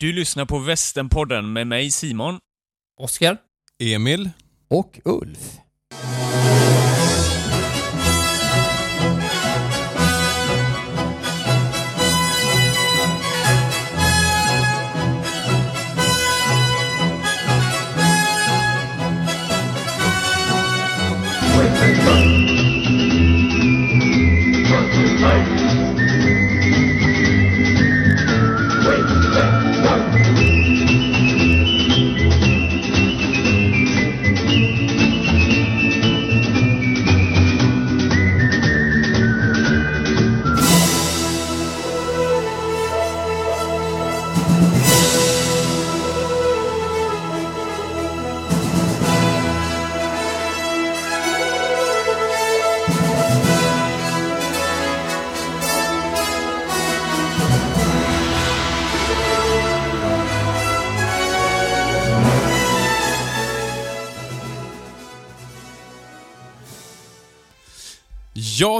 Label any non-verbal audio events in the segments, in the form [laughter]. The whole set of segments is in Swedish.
Du lyssnar på Västernpodden med mig Simon. Oskar? Emil? Och Ulf.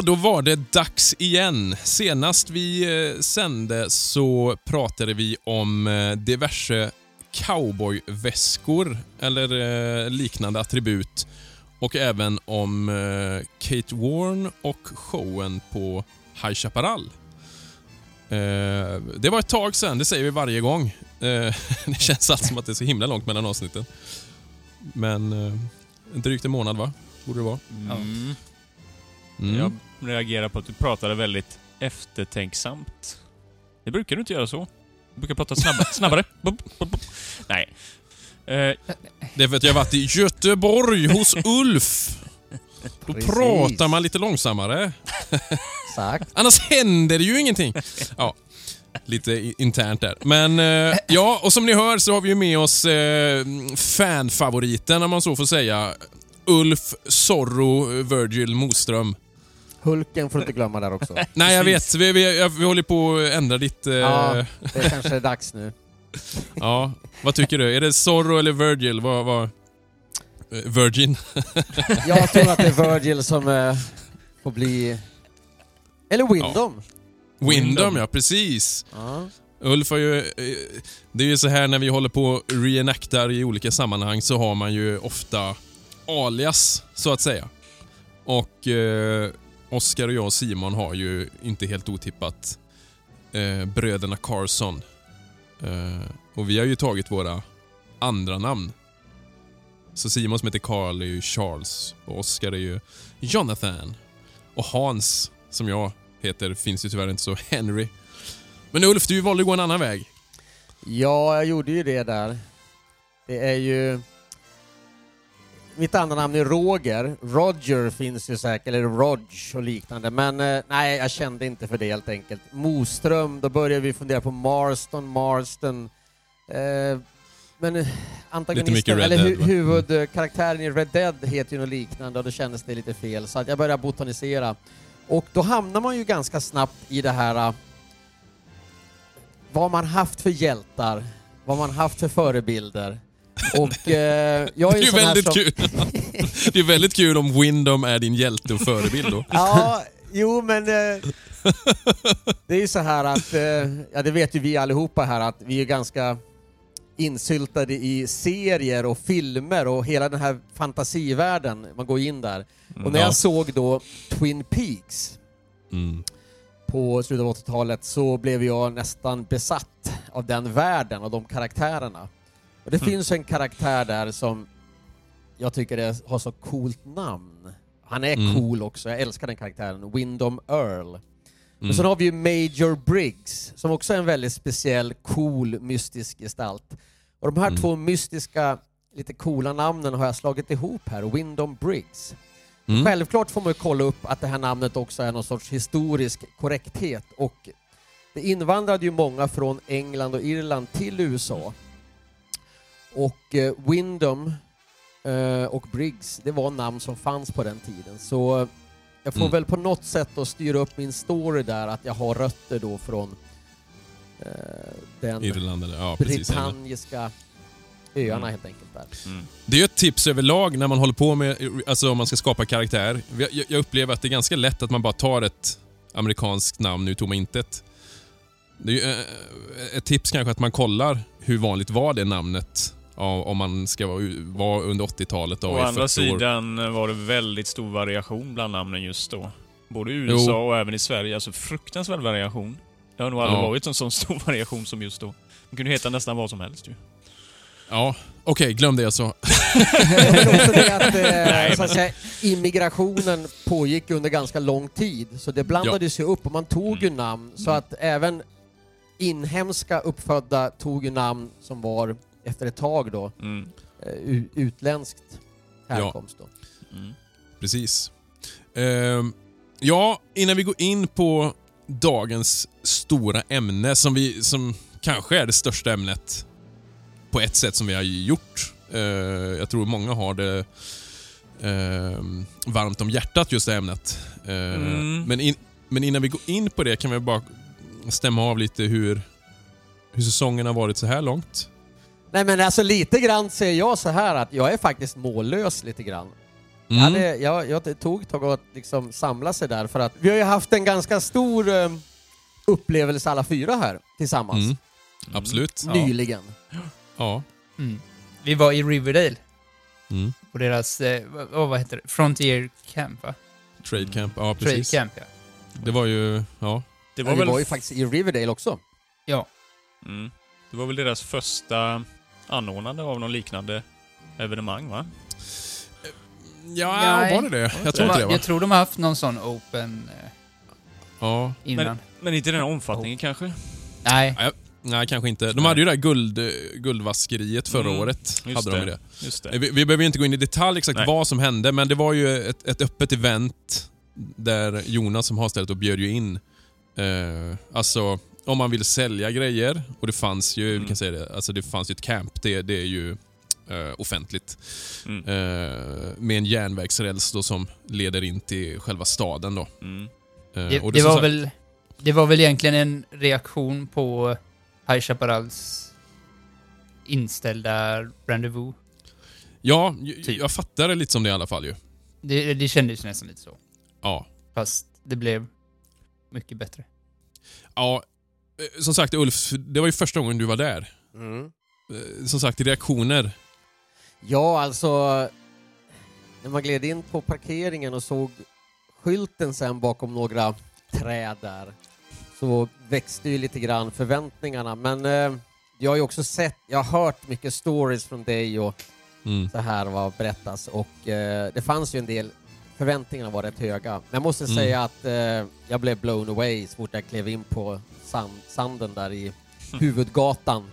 Ja, då var det dags igen. Senast vi eh, sände så pratade vi om eh, diverse cowboyväskor eller eh, liknande attribut och även om eh, Kate Warren och showen på High Chaparral. Det var ett tag sedan, det säger vi varje gång. [laughs] Det känns allt som att det är så himla långt mellan avsnitten. Men drygt en månad va? Borde det vara. Mm. Mm. Jag reagerar på att du pratade väldigt eftertänksamt. Det brukar du inte göra så. Du brukar prata [laughs] snabbare. snabbare. Nej. Eh, Det är för att jag har varit i Göteborg hos Ulf. Då Precis. pratar man lite långsammare. Exakt. [laughs] Annars händer det ju ingenting. Ja, lite internt där. Men eh, ja, och som ni hör så har vi ju med oss eh, fanfavoriten, om man så får säga. Ulf Zorro Virgil Moström. Hulken får du inte glömma där också. [laughs] Nej, jag vet. Vi, vi, vi håller på att ändra ditt... Eh, Ja. ja. Det kanske är dags nu. [laughs] Vad tycker du? Är det Zorro eller Virgil? Vad... vad? Eh, Virgin? [laughs] Jag tror att det är Virgil som eh, får bli... Eller Windom. Windom, ja. Precis. Ja. Ulf har ju... eh, Det är ju så här när vi håller på och reenactar i olika sammanhang så har man ju ofta alias, så att säga. Och eh, Oscar, och jag och Simon har ju inte helt otippat eh, bröderna Carson. Eh, och vi har ju tagit våra andra namn. Så Simon som heter Carl är ju Charles och Oscar är ju Jonathan. Och Hans, som jag heter, finns ju tyvärr inte så, [laughs] Henry. Men Ulf, du valde att gå en annan väg. ja, jag gjorde ju det där. Det är ju... Mitt andra namn är Roger. Roger finns ju säkert, eller Rog och liknande. Men eh, nej, jag kände inte för det helt enkelt. Moström, då började vi fundera på Marston, Marston. Eh, men eh, antagonisten, eller Dead, hu va? huvudkaraktären i Red Dead heter ju något liknande och då kändes det lite fel. Så att jag började botanisera. Och då hamnar man ju ganska snabbt i det här eh, vad man haft för hjältar, vad man haft för förebilder. Och eh, jag är Det är väldigt som... kul. Det är väldigt kul om Windom är din hjälte och förebild då. [laughs] Ja, jo men eh, det är ju så här att, eh, ja det vet ju vi allihopa här att vi är ganska insyltade i serier och filmer och hela den här fantasivärlden, man går in där. Och när Ja. jag såg då Twin Peaks Mm. på slutet av 80-talet så blev jag nästan besatt av den världen och de karaktärerna. Och det finns en karaktär där som jag tycker är, har så coolt namn. Han är Mm. cool också, jag älskar den karaktären. Windom Earl. Mm. Men sen har vi ju Major Briggs, som också är en väldigt speciell, cool, mystisk gestalt. Och de här Mm. två mystiska, lite coola namnen har jag slagit ihop här, Windom Briggs. Mm. Självklart får man ju kolla upp att det här namnet också är någon sorts historisk korrekthet och det invandrade ju många från England och Irland till USA. Och eh, Windom eh, och Briggs, det var namn som fanns på den tiden. Så jag får Mm. väl på något sätt då styra upp min story där att jag har rötter då från eh, den Irland eller ja, britanniska öarna Mm. helt enkelt där. mm. Det är ju ett tips överlag när man håller på med, alltså om man ska skapa karaktär. Jag, jag upplever att det är ganska lätt att man bara tar ett amerikanskt namn ur tomma intet. Det är ju, eh, ett tips kanske att man kollar hur vanligt var det namnet? Ja, om man ska vara, under 80-talet. då, Å andra 40 år. sidan var det väldigt stor variation bland namnen just då. Både i USA Jo. och även i Sverige. Alltså fruktansvärd variation. Det har nog aldrig Ja. varit en sån [laughs] stor variation som just då. Man kunde heta nästan vad som helst ju. Ja, okej, glöm det jag sa. Men också det att, eh, [laughs] Nej, så att säga, immigrationen pågick under ganska lång tid, så det blandades ju upp och man tog ju namn så att även inhemska uppfödda tog ju namn som var efter ett tag då Mm. eh, utländskt härkomst då. Mm. Precis. Ehm, ja, innan vi går in på dagens stora ämne som, vi, som kanske är det största ämnet på ett sätt som vi har gjort. Eh, jag tror många har det ehm, varmt om hjärtat just det ämnet. Eh, Mm. men, in, men innan vi går in på det kan vi bara stämma av lite hur, hur säsongen har varit så här långt. Nej men alltså lite grann ser jag så här att jag är faktiskt mållös lite grann. Jag, Mm. hade, jag, jag tog tag att liksom samla sig där för att vi har ju haft en ganska stor eh, upplevelse alla fyra här tillsammans. Mm. Absolut. Ja. Nyligen. Ja. Mm. Vi var i Riverdale Mm. på deras, eh, vad, vad heter det? Frontier Camp va? Trade camp, ja Trade precis. Camp ja. Det var ju, ja. Det Ja, var vi väl... var ju faktiskt i Riverdale också. Ja. Mm. Det var väl deras första anordnande av någon liknande evenemang va? Ja, Nej. var det det? Jag tror inte det va? jag tror de har haft någon sån open eh, Ja. innan. Men inte i den här omfattningen kanske? Nej. Nej, kanske inte. De hade ju det där guld, guldvaskeriet förra Mm, året. just Hade de ju det. Just det. Vi, vi behöver inte gå in i detalj exakt Nej. vad som hände, men det var ju ett, ett öppet event där Jonas som har stället och bjöd ju in, eh, alltså om man vill sälja grejer, och det fanns ju, vi Mm. kan säga det, alltså det fanns ju ett camp, det, det är ju eh, offentligt. Mm. Eh, med en järnvägsräls då som leder in till själva staden då. Mm. Eh, Det, och det, som var sagt- väl, det var väl egentligen en reaktion på High Chaparrals inställda rendezvous. Ja, Typ. jag fattar det lite som det i alla fall ju. Det, det kändes nästan lite så. Ja. Fast det blev mycket bättre. Ja, som sagt Ulf, det var ju första gången du var där. Mm. Eh, Som sagt, reaktioner. Ja, alltså... När man gled in på parkeringen och såg skylten sen bakom några träd där så växte ju lite grann förväntningarna. Men eh, jag har ju också sett, jag har hört mycket stories från dig och Mm. så här vad berättas och eh, det fanns ju en del förväntningarna var rätt höga. Men jag måste Mm. säga att eh, jag blev blown away så fort jag klev in på sand, sanden där i [laughs] huvudgatan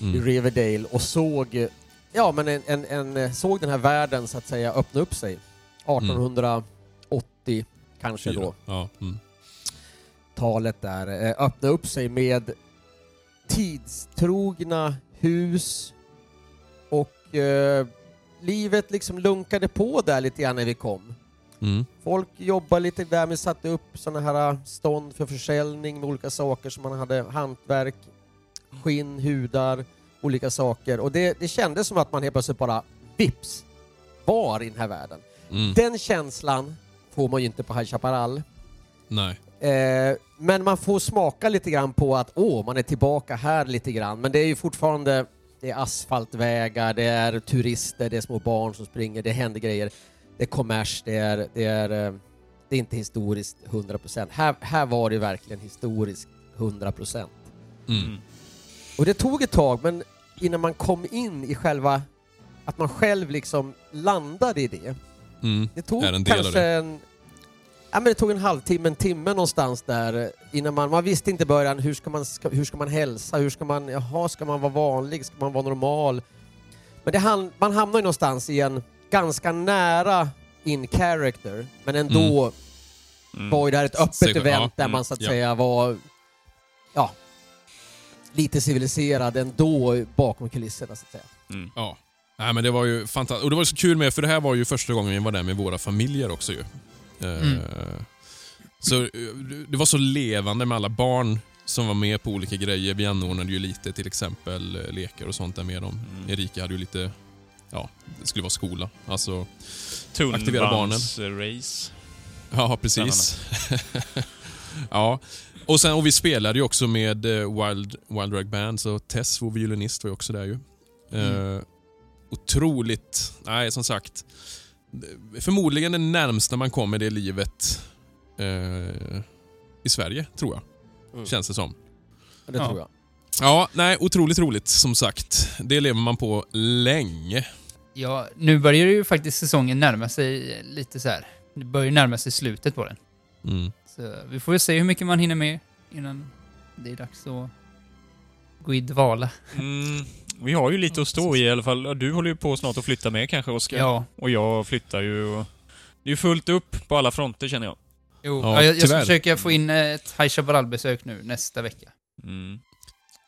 i Mm. Riverdale och såg, ja, men en, en, en, såg den här världen så att säga öppna upp sig. 1880 kanske Fyra. då, Ja. Mm. talet där, eh, öppna upp sig med tidstrogna hus och eh, livet liksom lunkade på där lite grann när vi kom. Mm. Folk jobbade lite där med satte upp sådana här stånd för försäljning med olika saker som man hade, hantverk, skinn, hudar, olika saker. Och det, det kändes som att man helt plötsligt bara vips var i den här världen. Mm. Den känslan får man ju inte på High Chaparral. Nej. Eh, men man får smaka lite grann på att åh, man är tillbaka här lite grann. Men det är ju fortfarande det är asfaltvägar, det är turister, det är små barn som springer, det händer grejer. Det är kommers, det är, det är, eh, det är inte historiskt 100%. Här, här var det verkligen historiskt 100%. Mm. Mm. Och det tog ett tag, men innan man kom in i själva, att man själv liksom landade i det. Mm. Det tog Är en kanske det. en... Ja, men det tog en halvtimme, en timme någonstans där innan man... Man visste inte i början hur ska man, ska, hur ska man hälsa, hur ska man... Jaha, ska man vara vanlig, ska man vara normal? Men det, han- man hamnar ju någonstans i en ganska nära in character, men ändå Mm. var ju det här ett öppet Säkert, event ja, där mm, man så att ja. säga var... Ja. Lite civiliserad ändå bakom kulisserna så att säga. Mm. Ja. Nej, men det var ju fantastiskt. Och det var så kul med, för det här var ju första gången vi var där med våra familjer också ju. Eh, Mm. Så eh, det var så levande med alla barn som var med på olika grejer. Vi anordnade ju lite till exempel eh, lekar och sånt där med dem. Mm. Erika hade ju lite, ja, det skulle vara skola. Alltså, Aktivera barnen. Tunnbands-race. ja precis. [laughs] ja. Och, sen, och vi spelade ju också med eh, Wild, Wild Rag Band, så Tess, vår violinist, var ju också där ju. Mm. Eh, otroligt... Nej, som sagt. Förmodligen det närmsta man kommer det livet eh, i Sverige, tror jag. Mm. Känns det som. Det Ja. tror jag. Ja, nej, otroligt roligt som sagt. Det lever man på länge. Ja, nu börjar ju faktiskt säsongen närma sig lite så här. Det börjar ju närma sig slutet på den. Mm. Så vi får väl se hur mycket man hinner med innan det är dags att gå i dvala. Mm, vi har ju lite att stå i i alla fall. Du håller ju på snart att flytta med kanske, Oskar. Ja, Och jag flyttar ju. och Det är ju fullt upp på alla fronter känner jag. jo. Ja, Ja, jag, jag ska försöka få in ett High Chaparral-besök nu nästa vecka. Mm.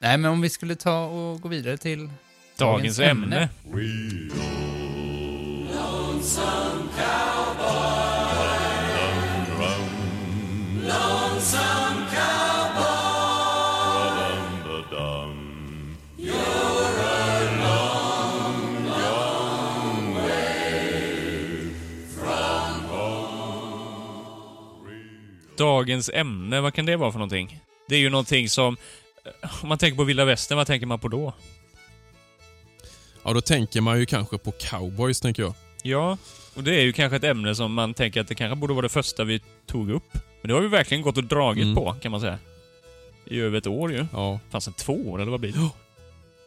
Nej, men om vi skulle ta och gå vidare till Dagens ämne. Dagens ämne, vad kan det vara för någonting? Det är ju någonting som... Om man tänker på vilda västern, vad tänker man på då? Ja, då tänker man ju kanske på cowboys, tänker jag. Ja, och det är ju kanske ett ämne som man tänker att det kanske borde vara det första vi tog upp. Men det har vi verkligen gått och dragit Mm. på, kan man säga. I över ett år ju. Ja, Fanns det två år, eller vad blir det?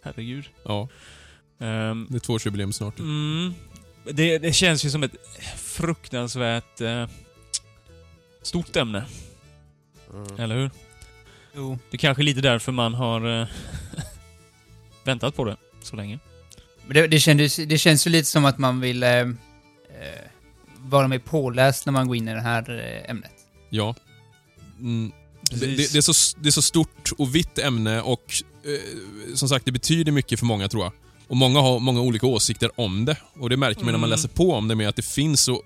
Herregud. ja. Ehm, Det är tvåårsjubileum snart. mm, det, det känns ju som ett fruktansvärt eh, stort ämne, Mm. eller hur? Jo. Det är kanske är lite därför man har eh, [laughs] väntat på det så länge. Men det, det, kändes, det känns ju lite som att man vill eh, eh, vara mer påläst när man går in i det här eh, ämnet. Ja. Mm. Det, det, det, är så, det är så stort och vitt ämne och eh, som sagt, det betyder mycket för många tror jag. Och många har många olika åsikter om det. Och det märker man när man Mm. läser på om det med att det finns så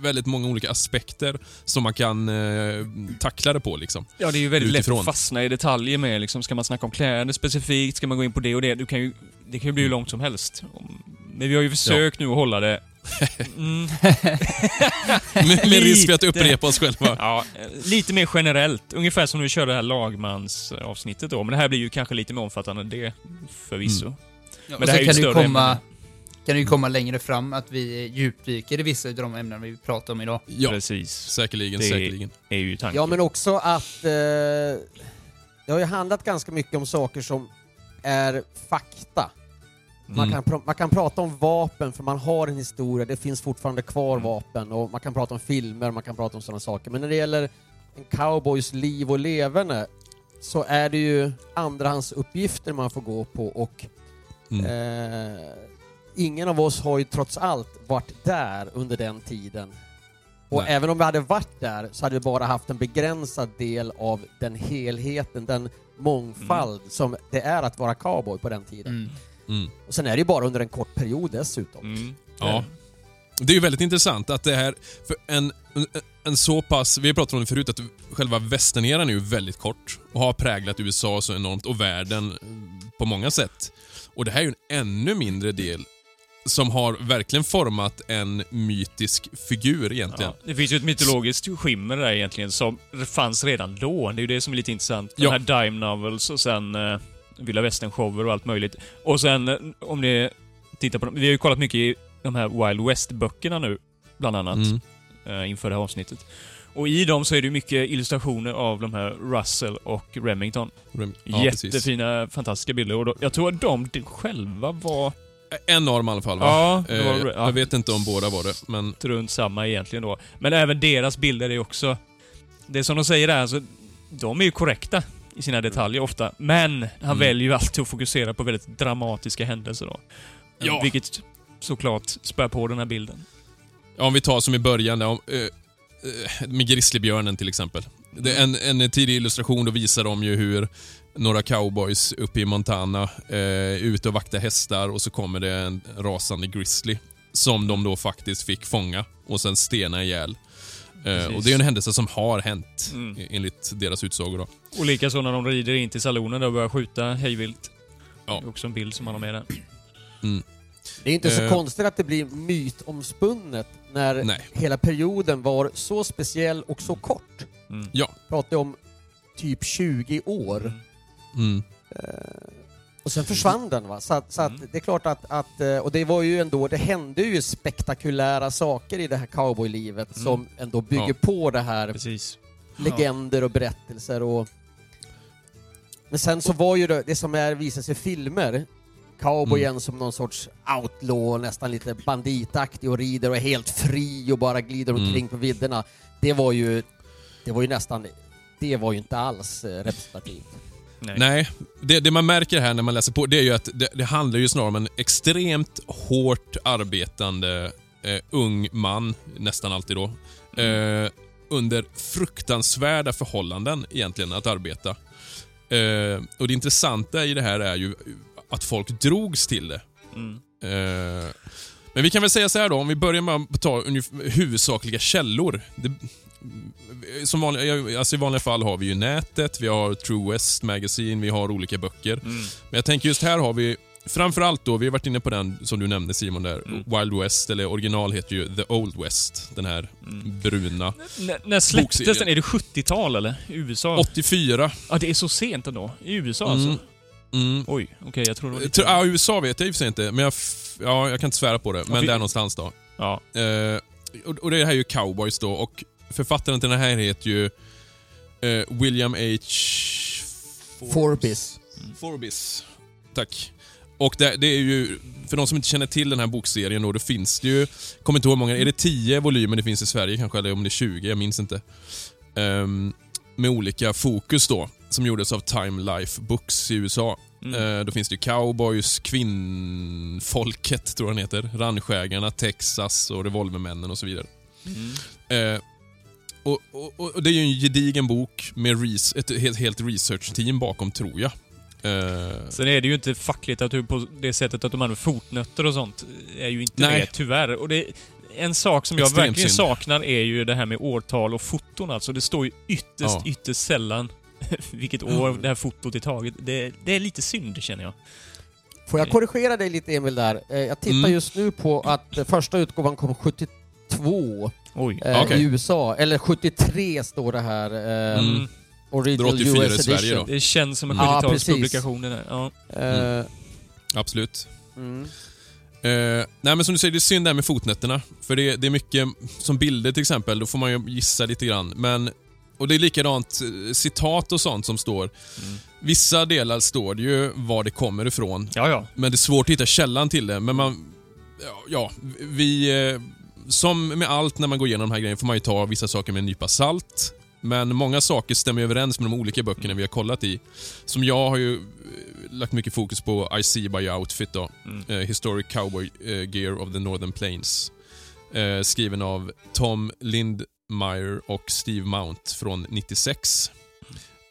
väldigt många olika aspekter som man kan eh, tackla det på liksom. Ja, det är ju väldigt lätt Utifrån. att fastna i detaljer med liksom, ska man snacka om kläder specifikt? Ska man gå in på det och det? Du kan ju, det kan ju bli hur långt som helst. Men vi har ju försökt nu att hålla det... [laughs] Mm, [laughs] Med, med risk för att upprepa oss själva. ja, eh, lite mer generellt. Ungefär som när vi körde det här lagmansavsnittet då. Men det här blir ju kanske lite mer omfattande än det, förvisso. Mm. Ja, Men det här är ju kan större komma, ämnen. Kan det ju komma längre fram att vi djupdyker i vissa av de ämnen vi pratar om idag. Ja, Precis. säkerligen, Det- säkerligen. är ju tanken. Ja, men också att eh, det har ju handlat ganska mycket om saker som är fakta. Man, Mm. kan man kan prata om vapen för man har en historia, det finns fortfarande kvar Mm. vapen och man kan prata om filmer, man kan prata om sådana saker. Men när det gäller en cowboys liv och leverne så är det ju andrahandsuppgifter man får gå på och Mm. eh, ingen av oss har ju trots allt varit där under den tiden. Och Nej. även om vi hade varit där så hade vi bara haft en begränsad del av den helheten, den mångfald som det är att vara cowboy på den tiden. Mm. Mm. Och sen är det ju bara under en kort period dessutom. Mm. Ja. Det är ju väldigt intressant att det här, för en, en, en så pass, vi har pratat om det förut, att själva västerneran är ju väldigt kort och har präglat USA så enormt och världen eh, på många sätt. Och det här är ju en ännu mindre del som har verkligen format en mytisk figur egentligen. Ja, det finns ju ett mytologiskt skimmer där egentligen som fanns redan då. Det är ju det som är lite intressant. Ja. De här dime novels och sen uh, vilda västern-shower och allt möjligt. Och sen eh, om ni tittar på dem, Vi har ju kollat mycket i de här Wild West-böckerna nu, bland annat, Mm. eh, inför det här avsnittet. Och i dem så är det ju mycket illustrationer av de här Russell och Remington. Rem- ja, precis. Jättefina, fantastiska bilder. Och då, jag tror att de själva var En av dem i alla fall va? Ja, det Eh, var- jag- ja. Jag vet inte om båda var det, men runt samma egentligen då. Men även deras bilder är också... Det som de säger där, alltså, de är ju korrekta i sina detaljer ofta. Men han Mm. väljer ju alltid att fokusera på väldigt dramatiska händelser då. Ja. Vilket såklart spär på den här bilden. Ja, om vi tar som i början där, om, eh, eh, med grizzlybjörnen till exempel. Det är en, en tidig illustration, då visar de ju hur några cowboys uppe i Montana eh, ute och vaktar hästar och så kommer det en rasande grizzly som de då faktiskt fick fånga och sen stena ihjäl. Eh, Precis. och det är en händelse som har hänt Mm. enligt deras utsagor. Då. Och likaså när de rider in till salonen och börjar skjuta hejvilt. Ja. Det är också en bild som han har med där. Det är inte så Eh. konstigt att det blir mytomspunnet när Nej. hela perioden var så speciell och så kort. Mm. Ja. Pratar om typ 20 år. Mm. Och sen försvann den va. Så, att, så att Mm. det är klart att, att, eh, och det var ju ändå, det hände ju spektakulära saker i det här cowboylivet Mm. som ändå bygger Ja. på det här Precis. legender och berättelser och... Men sen så var ju det, det som är, visas i filmer, cowboyen Mm. som någon sorts outlaw, nästan lite banditaktig och rider och är helt fri och bara glider Mm. omkring på vidderna. Det var ju, det var ju nästan, det var ju inte alls eh, representativt. Nej. Nej, det, det man märker här när man läser på, det är ju att det, det handlar ju snarare om en extremt hårt arbetande eh, ung man, nästan alltid då, eh, under fruktansvärda förhållanden egentligen att arbeta. Eh, och det intressanta i det här är ju att folk drogs till det. Mm. Eh, men vi kan väl säga så här då, om vi börjar med att ta huvudsakliga källor. Det, som vanliga, alltså I vanliga fall har vi ju nätet, vi har True West Magazine, vi har olika böcker. Mm. Men jag tänker just här har vi Framförallt då, vi har varit inne på den som du nämnde Simon där, Mm. Wild West, eller original heter ju The Old West. Den här Mm. bruna. N- när släpptes Bokserien. den? Är det 70-tal eller? I USA? 84. Ja, det är så sent ändå. I USA Mm. alltså? Mm. Oj, okej, jag tror det var lite... Ja, USA vet jag i och för sig inte, men jag, ja, jag kan inte svära på det. Men vi- där någonstans då. Ja. Eh, och, och det här är ju Cowboys då och författaren till den här heter ju eh, William H. Forbis. Forbis. Tack. Och det, det är ju, för de som inte känner till den här bokserien då, då finns det ju, kommer inte ihåg hur många, är det 10 volymer det finns i Sverige kanske, eller om det är 20, jag minns inte. Ehm, med olika fokus då, som gjordes av Time Life Books i USA. Mm. Eh, då finns det ju Cowboys, Kvinnfolket tror jag den heter, Ranchägarna, Texas och Revolvermännen och så vidare. Mm. Eh, och, och, och Det är ju en gedigen bok med res, ett helt, helt research-team bakom, tror jag. Eh, Sen är det ju inte facklitteratur på det sättet att de använder fotnötter och sånt. är ju inte Nej. det, tyvärr. Och det, en sak som jag Extremt verkligen synd. saknar är ju det här med årtal och foton alltså. Det står ju ytterst, Ja. ytterst sällan [laughs] vilket år det här fotot är taget. Det, det är lite synd, känner jag. Får jag korrigera dig lite Emil där? Eh, Jag tittar Mm. just nu på att eh, första utgåvan kom 72 Oj. eh, Okej. i USA, eller 73 står det här. Eh, Mm. Original 84 i US Sverige edition. då. Det känns som en Ja, 70-talspublikation det där. Ja. Eh, absolut. mm. Eh, nej men som du säger, det är synd det här med fotnötterna. För det, det är mycket, som bilder till exempel, då får man ju gissa lite grann. Men, och det är likadant eh, citat och sånt som står. Mm. Vissa delar står det ju var det kommer ifrån. ja, ja. Men det är svårt att hitta källan till det. Men man... Ja, ja vi... Som med allt när man går igenom de här grejerna får man ju ta vissa saker med en nypa salt. Men många saker stämmer överens med de olika böckerna vi har kollat i. Som jag har ju eh, lagt mycket fokus på I See By Your Outfit då. Mm. Eh, Historic Cowboy eh, Gear of the Northern Plains. Eh, skriven av Tom Lindmeyer och Steve Mount från 96.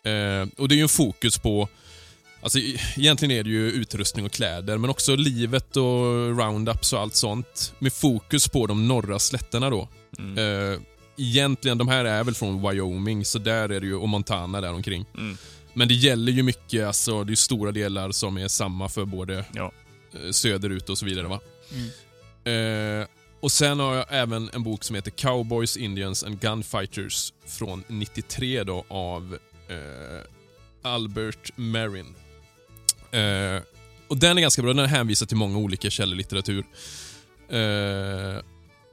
Eh, och det är ju en fokus på Alltså e- egentligen är det ju utrustning och kläder, men också livet och roundups och allt sånt. Med fokus på de norra slätterna då. Mm. Eh, egentligen, de här är väl från Wyoming, så där är det ju, och Montana där omkring. Mm. Men det gäller ju mycket, alltså det är stora delar som är samma för både Ja. eh, söderut och så vidare va. Mm. Eh, och sen har jag även en bok som heter Cowboys, Indians and Gunfighters från 93 då av eh, Albert Marin. Eh, och den är ganska bra, den hänvisar till många olika källor litteratur. Eh,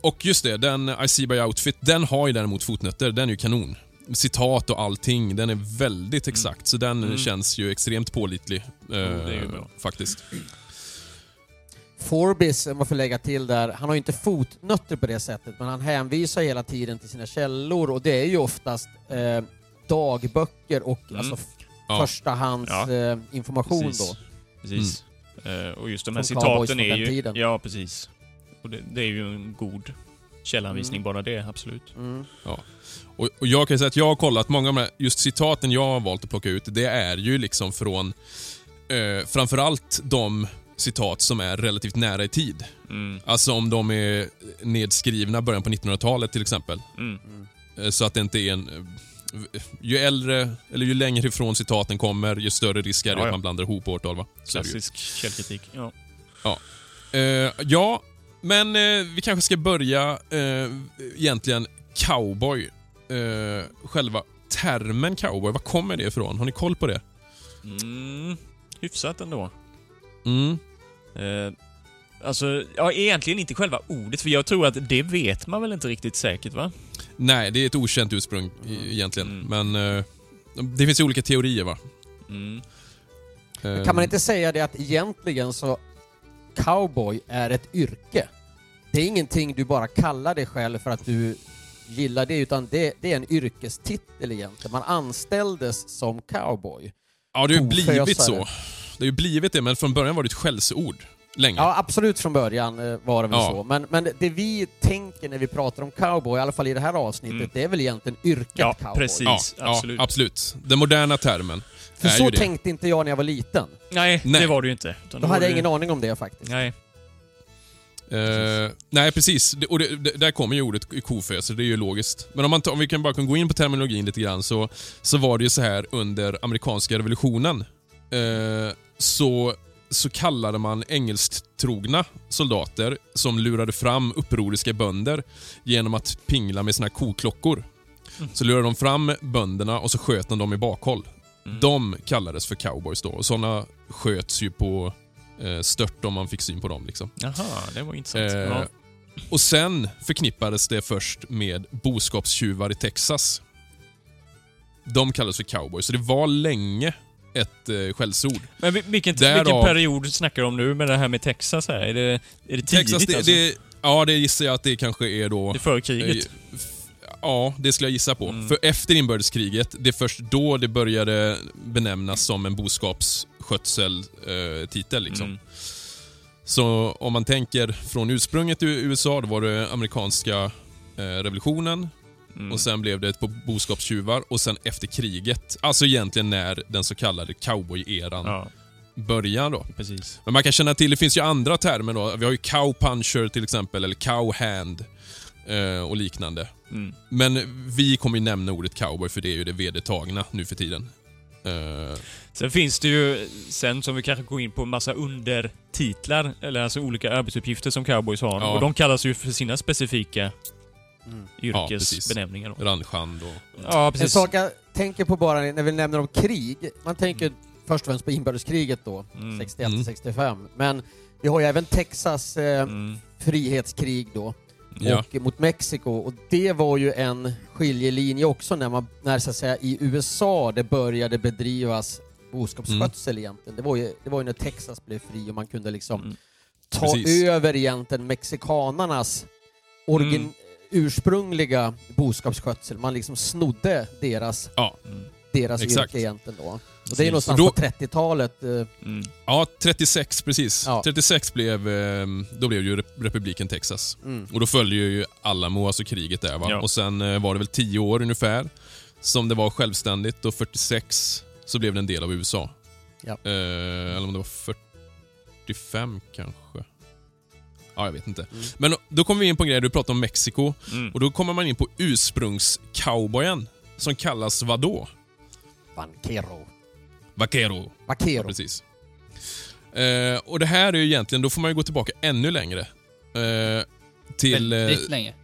och just det, den I see by outfit, den har ju däremot fotnötter, den är ju kanon. Citat och allting, den är väldigt exakt, så den Mm. känns ju extremt pålitlig. Eh, det är ju bra. Faktiskt. Forbis, om man får lägga till där, han har ju inte fotnötter på det sättet, men han hänvisar hela tiden till sina källor och det är ju oftast eh, dagböcker och Mm. alltså Ja. förstahands Ja. eh, Precis. då. Precis. Eh, och just de här cowboys citaten är ju... tiden. Ja, precis. Och det, det är ju en god källanvisning, Mm. bara det, absolut. Mm. Och, och jag kan säga att jag har kollat, många av de här, just citaten jag har valt att plocka ut, det är ju liksom från eh, framförallt de citat som är relativt nära i tid. Mm. Alltså om de är nedskrivna början på 1900-talet till exempel. Mm. Eh, Så att det inte är en... Ju äldre, eller ju längre ifrån citaten kommer, ju större risk är det Ja, att ja. man blandar ihop årtal va? Klassisk källkritik. Ja. Eh, ja, men eh, vi kanske ska börja eh, egentligen cowboy. Eh, själva termen cowboy, var kommer det ifrån? Har ni koll på det? Mm, hyfsat ändå. Mm. Eh, alltså, ja, egentligen inte själva ordet, för jag tror att det vet man väl inte riktigt säkert, va? Nej, det är ett okänt ursprung i- egentligen. Mm. Men eh, det finns ju olika teorier va? Mm. Eh, Kan man inte säga det att egentligen så cowboy är ett yrke? Det är ingenting du bara kallar dig själv för att du gillar det, utan det, det är en yrkestitel egentligen. Man anställdes som cowboy. Ja, det har ju blivit så. Det har ju blivit det, men från början var det ett skällsord. Länge. Ja, absolut från början eh, var det väl Ja. så. Men, men det vi tänker när vi pratar om cowboy, i alla fall i det här avsnittet, Mm. det är väl egentligen yrket Ja, cowboy. precis. ja, absolut. Ja, absolut. Den moderna termen För är så det. tänkte inte jag när jag var liten. Nej, Nej. det var det ju inte. Utan Då var hade jag ingen aning om det faktiskt. Nej. Eh, nej, precis. Det, och det, det, där kommer ju ordet koföser, det är ju logiskt. Men om, man om vi kan bara kan gå in på terminologin lite grann så, så var det ju så här under amerikanska revolutionen. Eh, så, så kallade man engelsktrogna soldater som lurade fram upproriska bönder genom att pingla med sina koklockor. Så lurade de fram bönderna och så sköt de dem i bakhåll. Mm. De kallades för cowboys då och sådana sköts ju på eh, stört om man fick syn på dem. Liksom. Jaha, det var intressant. Eh, ja. Och sen förknippades det först med boskapstjuvar i Texas. De kallades för cowboys, så det var länge ett eh, skällsord. Men vi- vilken, därav- vilken period snackar du om nu med det här med Texas här? Är det, är det tidigt Texas, det, alltså? det, ja det gissar jag att det kanske är då... det före kriget? eh, Ja, det skulle jag gissa på. Mm. För efter inbördeskriget, det är först då det började benämnas som en boskapsskötsel-titel. Eh, liksom. Mm. Så om man tänker från ursprunget i USA, då var det amerikanska eh, revolutionen. Mm. Och sen blev det på boskapstjuvar och sen efter kriget, alltså egentligen när den så kallade cowboy-eran Ja, börjar då. precis. Men man kan känna till, det finns ju andra termer då. Vi har ju cow puncher till exempel, eller cow hand eh, och liknande. Mm. Men vi kommer ju nämna ordet cowboy för det är ju det vedertagna nu för tiden. Eh, Sen finns det ju, sen som vi kanske går in på, massa undertitlar, eller alltså olika arbetsuppgifter som cowboys har. Ja. Och de kallas ju för sina specifika Mm. Ja, precis. yrkesbenämningar. då. ranchhand och... Ja, En precis. sak jag tänker på bara när vi nämner om krig, man tänker först och främst på inbördeskriget då, Mm. 61-65. Men vi har ju även Texas eh, Mm. frihetskrig då, Ja. och mot Mexiko. Och det var ju en skiljelinje också när man, när så att säga i USA det började bedrivas boskapsskötsel egentligen. Det var, ju, det var ju när Texas blev fri och man kunde liksom Mm. ta Precis. över egentligen mexikanernas origin, Mm. Ursprungliga boskapsskötsel. Man liksom snodde deras, Ja. Mm. deras Exakt. yrke egentligen då. Och det är någonstans då- på 30-talet. Eh, Mm. ja, 36 precis. Ja. 36 blev, eh, då blev ju rep- republiken Texas. mm. Och då följde ju Alamo, alltså kriget där va. Ja. Och sen eh, var det väl 10 år ungefär som det var självständigt och 46 så blev det en del av USA. Ja. Eh, eller om det var 45 kanske. Ja, jag vet inte. Mm. Men då kommer vi in på en grej, du pratade om Mexiko. Mm. Och då kommer man in på ursprungscowboyen som kallas vadå? Vaquero. Vaquero. Ja, precis. Eh, och det här är ju egentligen, då får man ju gå tillbaka ännu längre. Eh, till... eh, Väldigt länge.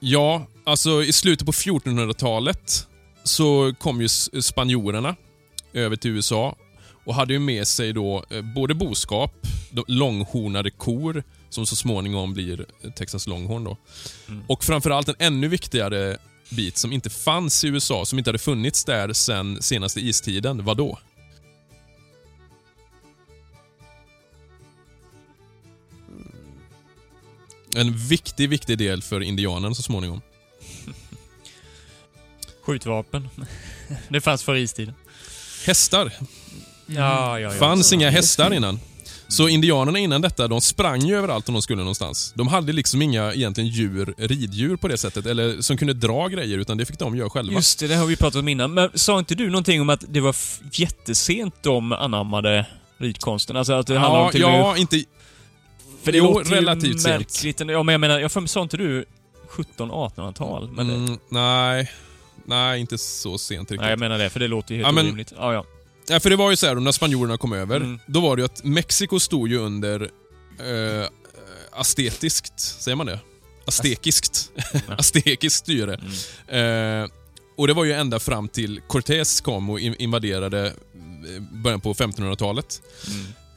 Ja, alltså i slutet på 1400-talet så kom ju s- spanjorerna över till USA och hade ju med sig då eh, både boskap, de långhornade kor, som så småningom blir Texas Longhorn då. Mm. Och framförallt en ännu viktigare bit som inte fanns i USA, som inte hade funnits där sen senaste istiden. Vad då? En viktig, viktig del för indianen så småningom. [laughs] Skjutvapen. [laughs] det fanns före istiden. Hästar. Ja, ja, ja. fanns inga hästar innan. Så indianerna innan detta, de sprang ju överallt om de skulle någonstans. De hade liksom inga egentligen djur, riddjur på det sättet, eller som kunde dra grejer, utan det fick de göra själva. Just det, det har vi pratat om innan. Men sa inte du någonting om att det var jättesent de anammade ridkonsten? Alltså att det handlar om ja, till och ja, inte... För det jo, låter ju relativt sent. märkligt. Ja, men jag menar, jag för mig, sa inte du 17-1800-tal? Men det, Mm, nej, nej, inte så sent riktigt. nej, jag menar det, för det låter ju helt Ja, men- orimligt. Ja, ja. Ja, för det var ju så här, när spanjorerna kom över, Mm. då var det ju att Mexiko stod ju under eh, astetiskt, säger man det? Astekiskt. [laughs] Astekiskt styre. Mm. Eh, och det var ju ända fram till Cortés kom och in- invaderade eh, början på 1500-talet.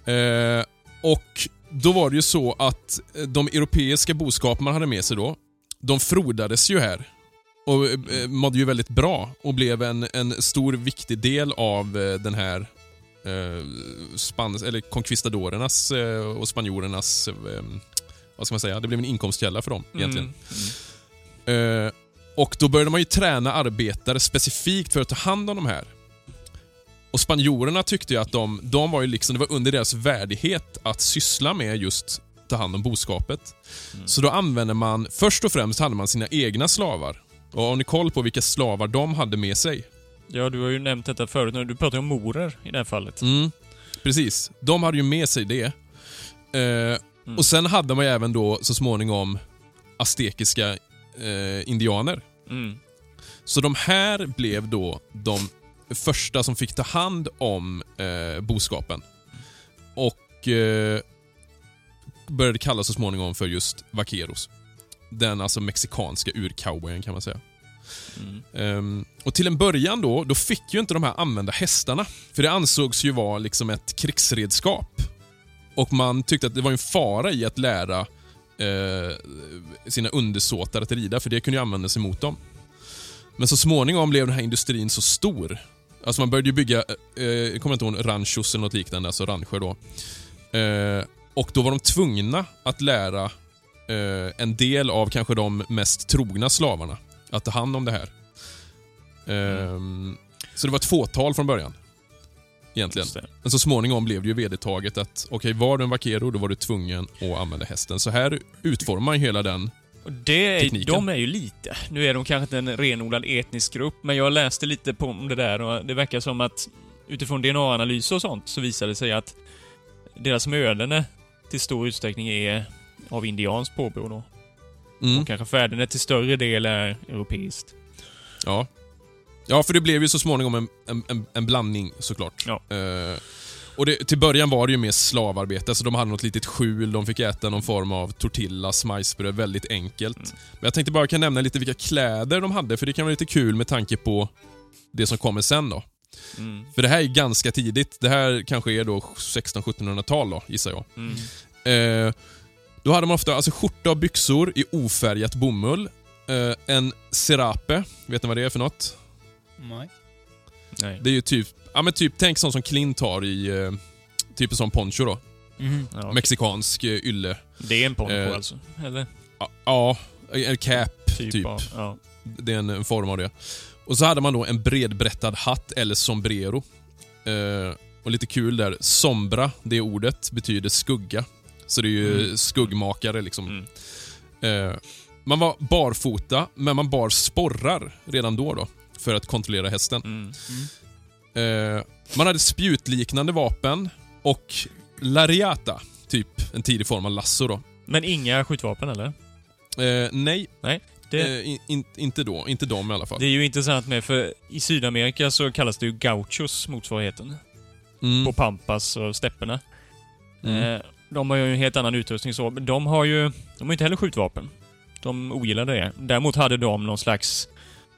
Mm. Eh, och då var det ju så att de europeiska boskap man hade med sig då, de frodades ju här. Och eh, mådde ju väldigt bra och blev en, en stor viktig del av eh, den här eh, spans eller conquistadorernas eh, och spanjorernas, eh, vad ska man säga, det blev en inkomstkälla för dem egentligen. Mm. Eh, och då började man ju träna arbetare specifikt för att ta hand om de här. Och spanjorerna tyckte ju att de, de var ju liksom, det var under deras värdighet att syssla med just ta hand om boskapet. Mm. Så då använde man, först och främst hade man sina egna slavar. Och har ni koll på vilka slavar de hade med sig? Ja, du har ju nämnt detta förut. Du pratar om morer i det här fallet. Mm, precis. De hade ju med sig det. Eh, Och sen hade man ju även då så småningom aztekiska eh, indianer. Mm. Så de här blev då de första som fick ta hand om eh, boskapen. Och eh, började kallas så småningom för just vaqueros. Den alltså mexikanska urcowboyen kan man säga. Mm. Ehm, och till en början då, då fick ju inte de här använda hästarna. För det ansågs ju vara liksom ett krigsredskap. Och man tyckte att det var en fara i att lära eh, sina undersåtar att rida, för det kunde ju användas emot dem. Men så småningom blev den här industrin så stor. Alltså man började ju bygga, eh, jag kommer inte ihåg, ranchos eller något liknande, alltså rancher då. Eh, och då var de tvungna att lära eh, en del av kanske de mest trogna slavarna att ta hand om det här. Ehm, Så det var ett fåtal från början. Egentligen. Men så småningom blev det ju vedertaget att okej, var du en vaquero då var du tvungen att använda hästen. Så här utformar man ju hela den. Det är, Tekniken. de är ju lite... Nu är de kanske inte en renodlad etnisk grupp, men jag läste lite på om det där och det verkar som att utifrån DNA-analyser och sånt så visar det sig att deras möderne till stor utsträckning är av indianskt påbrå då. Mm. Och kanske fädernet till större del är europeiskt. Ja. Ja, för det blev ju så småningom en, en, en, blandning såklart. Ja. Eh, och det, till början var det ju mer slavarbete, så de hade något litet skjul, de fick äta någon form av tortillas, majsbröd, väldigt enkelt. Mm. Men jag tänkte bara kan nämna lite vilka kläder de hade, för det kan vara lite kul med tanke på det som kommer sen då. Mm. För det här är ganska tidigt. Det här kanske är då 1600-1700-tal då, gissar jag. Mm. Eh, då hade man ofta alltså skjorta och byxor i ofärgat bomull. Eh, en serape, vet ni vad det är för något? Nej. Nej. Det är ju typ, ja men typ, tänk sånt som Clint har i, eh, typ en sån poncho då. Mhm. Ja, okej. Mexikansk eh, ylle. Det är en poncho Eh, alltså? Eller? Ja, Ja, en cap Typ, typ. av... Ja. Det är en, en form av det. Och så hade man då en bredbrättad hatt eller sombrero. Eh, och lite kul där, sombra, det ordet, betyder skugga. Så det är ju Mm. skuggmakare liksom. Mm. Eh, man var barfota, men man bar sporrar redan då, då för att kontrollera hästen. Mm. Eh, man hade spjutliknande vapen och lariata, typ en tidig form av lasso då. Men inga skjutvapen eller? Eh, nej, Det, eh, in, in, inte då. Inte de i alla fall. det är ju intressant med, för i Sydamerika så kallas det ju gauchos, motsvarigheten. Mm. På pampas och stäpperna. Mm. Eh, de har ju en helt annan utrustning så, men de har ju... De har inte heller skjutvapen. De ogillade det. Däremot hade de någon slags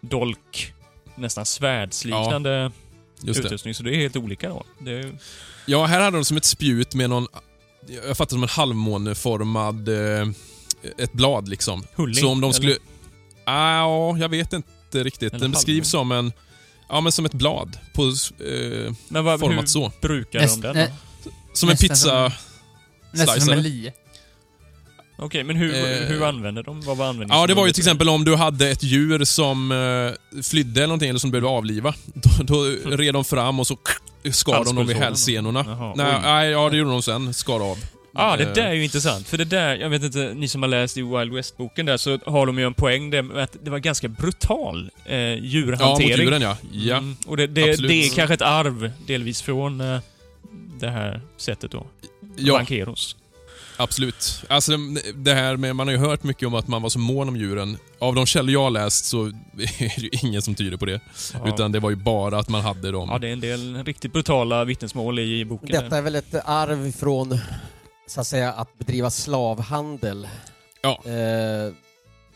dolk, nästan svärdsliknande Just det. utrustning, så det är helt olika då. Det är, Ja, här hade de som ett spjut med någon, jag fattar som en halvmåneformad, eh, ett blad liksom. Hulling, Så om de eller? skulle... Ah, ja, jag vet inte riktigt. Eller Den beskrivs som en... Ja, men som ett blad. På, eh, Men vad, format hur så. brukar Näst- de den då? Som en pizza... Nästan som en lie. Okej, men hur, Eh, hur använder de? Vad var användningen? Ja, det var ju till exempel om du hade ett djur som eh, flydde eller någonting, eller som du behövde avliva. [laughs] Då, då red de fram och så skar de dem vid Halspulsådern. hälsenorna. Jaha, Nej, oj. nej, ja, det gjorde de sen. Skar av. Ja, ah, det Eh, där är ju intressant. För det där, jag vet inte, ni som har läst i Wild West-boken där, så har de ju en poäng där med att det var ganska brutal eh, Ja, mot djurhantering. djuren ja. ja. Mm, och det, det, absolut. det är kanske ett arv, delvis från eh, det här sättet då. Ja, Bankeros. absolut. Alltså det här med, man har ju hört mycket om att man var så mån om djuren. Av de källor jag har läst så [laughs] är det ju ingen som tyder på det. Ja. Utan det var ju bara att man hade dem. ja, det är en del riktigt brutala vittnesmål i boken. Detta är väl ett arv från, så att säga, att bedriva slavhandel. Ja. Eh,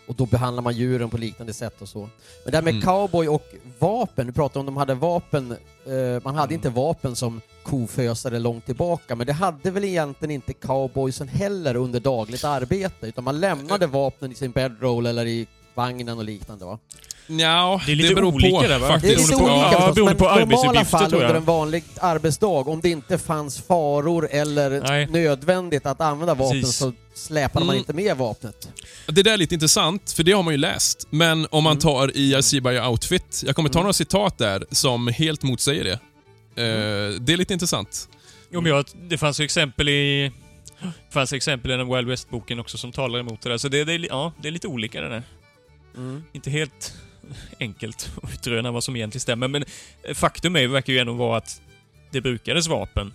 och då behandlar man djuren på liknande sätt och så. Men det här med Mm. cowboy och vapen, du pratade om de hade vapen, eh, man hade inte vapen som kofösare långt tillbaka, men det hade väl egentligen inte cowboysen heller under dagligt arbete, utan man lämnade vapnen i sin bedroll eller i vagnen och liknande va? Nja, Det är lite beror olika på där, va? Det är faktiskt. lite olika ja, förstås, beroende men på normala arbetsuppgifter, fall tror jag. under en vanlig arbetsdag, om det inte fanns faror eller Nej. nödvändigt att använda vapen Precis. så släpade man Mm. inte med vapnet. Det där är lite intressant, för det har man ju läst. Men om man Mm. tar i I see by your outfit, jag kommer ta Mm. några citat där som helt motsäger det. Eh, det är lite intressant. Jo, men jag, det fanns ju exempel i... Det fanns exempel i den Wild West-boken också som talar emot det där. Så det, det, ja, det är lite olika det där. Mm. Inte helt enkelt att utröna vad som egentligen stämmer, men faktum är, verkar ju ändå vara att det brukades vapen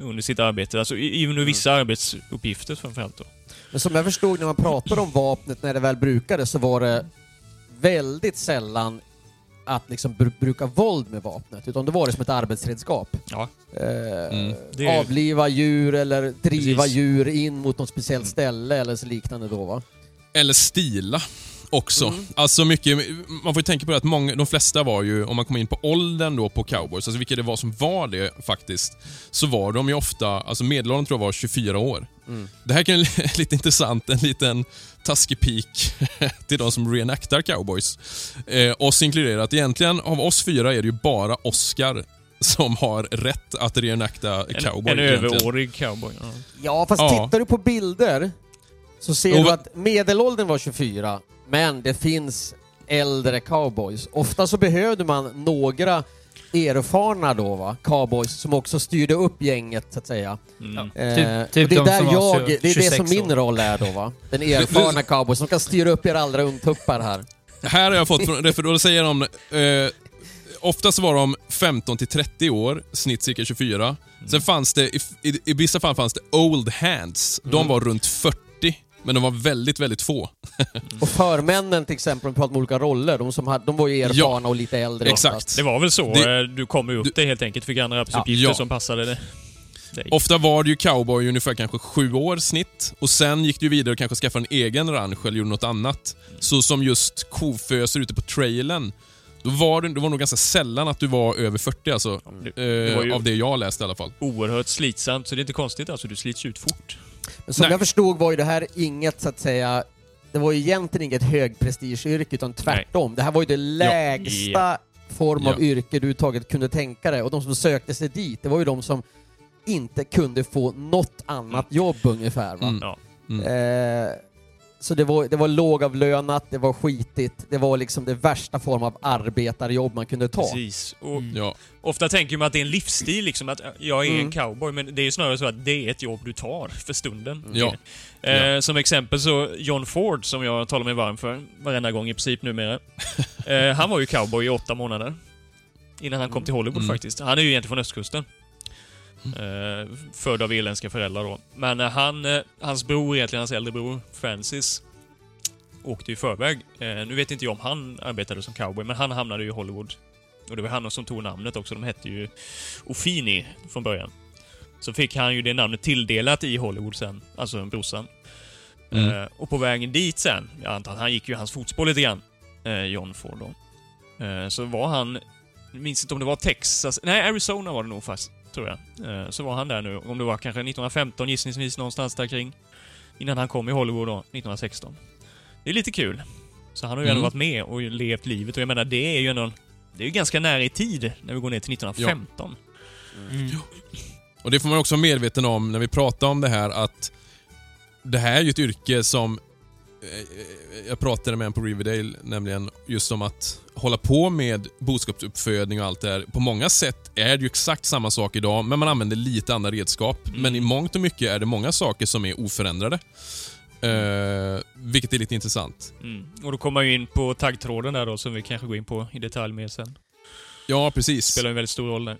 under sitt arbete. Alltså i- i- under vissa arbetsuppgifter framförallt då. Men som jag förstod när man pratade om vapnet när det väl brukades så var det väldigt sällan att liksom br- bruka våld med vapnet, utan det var det som ett arbetsredskap. Ja. Eh, Mm. Det är- Avliva djur eller driva Precis. djur in mot något speciellt ställe eller så liknande då va? Eller stila också. Mm. Alltså mycket, man får ju tänka på det att många, de flesta var ju, om man kommer in på åldern då på cowboys, alltså vilka det var som var det faktiskt, så var de ju ofta, alltså medelåldern tror jag var 24 år. Mm. Det här kan ju [laughs] lite intressant, en liten taskig pik [laughs] till de som reenactar cowboys. Eh, oss inkluderat. Egentligen av oss fyra är det ju bara Oscar som har rätt att reenacta En, cowboy. en egentligen. överårig cowboy. Ja. Ja, fast Ja. tittar du på bilder så ser Och du att medelåldern var 24, men det finns äldre cowboys. Ofta så behövde man några erfarna då va, cowboys, som också styrde upp gänget så att säga. Mm. Eh, Typ- typ det är de där jag, det är det 26 som min roll är då va. Den [laughs] erfarna cowboy som kan styra upp er andra ungtuppar här. Här har jag fått från, för då säger de, eh, oftast var de 15 till 30 år, snitt cirka 24. Sen fanns det, i, i, i vissa fall fanns det old hands. De Mm. var runt 40, men de var väldigt, väldigt få. Och förmännen till exempel, om vi pratar om olika roller, de, som hade, de var ju erfarna och lite äldre. Exakt. oftast. Det var väl så. Det- eh, du kom upp det helt enkelt. Fick andra arbetsuppgifter Ja. som passade det. dig. Ofta var det ju cowboy ungefär kanske sju år snitt och sen gick du vidare och kanske skaffade en egen ranch eller gjorde något annat. Så som just koföser ute på trailern, då var det, det var nog ganska sällan att du var över 40 alltså. Det, Eh, det var ju Av det jag läste i alla fall. oerhört slitsamt, så det är inte konstigt alltså. Du slits ut fort. Men som Nej. jag förstod var ju det här inget, så att säga, det var ju egentligen inget högprestigeyrke, utan tvärtom. Det här var ju det lägsta form av Ja. yrke du taget kunde tänka dig. Och de som sökte sig dit, det var ju de som inte kunde få något annat jobb ungefär. Va? Mm. Ja. Mm. Eh, så det var, det var lågavlönat, det var skitigt, det var liksom det värsta form av arbetarjobb man kunde ta. Precis. Och Mm. Ja. Ofta tänker man att det är en livsstil, liksom, att jag är Mm. en cowboy, men det är ju snarare så att det är ett jobb du tar för stunden. Ja. Eh, Som exempel så, John Ford, som jag talar mig varm för varenda gång i princip numera. [laughs] eh, han var ju cowboy i åtta månader. Innan han kom till Hollywood Mm. faktiskt. Han är ju egentligen från östkusten. Eh, född av irländska föräldrar då. Men eh, han, eh, hans bror, egentligen hans äldre bror, Francis, åkte i förväg. Nu vet inte jag om han arbetade som cowboy, men han hamnade ju i Hollywood. Och det var han som tog namnet också. De hette ju Ofini från början. Så fick han ju det namnet tilldelat i Hollywood sen, alltså brorsan. Mm. Och på vägen dit sen, jag antar att han gick ju hans fotspår lite grann, John Ford då. Så var han, jag minns inte om det var Texas, nej Arizona var det nog fast, tror jag. Eh, så var han där nu, om det var kanske 1915 gissningsvis någonstans där kring. Innan han kom i Hollywood då, 1916. Det är lite kul. Så han har ju Mm. ändå varit med och levt livet och jag menar det är ju ändå, det är ju ganska nära i tid när vi går ner till 1915. Mm. Och det får man också vara medveten om när vi pratar om det här att det här är ju ett yrke som jag pratade med en på Riverdale, nämligen just om att hålla på med boskapsuppfödning och allt det här. På många sätt är det ju exakt samma sak idag, men man använder lite andra redskap. Mm. Men i mångt och mycket är det många saker som är oförändrade. Eh, vilket är lite intressant. Mm. Och då kommer man ju in på taggtråden där då, som vi kanske går in på i detalj mer sen. Ja, precis. Spelar en väldigt stor roll där.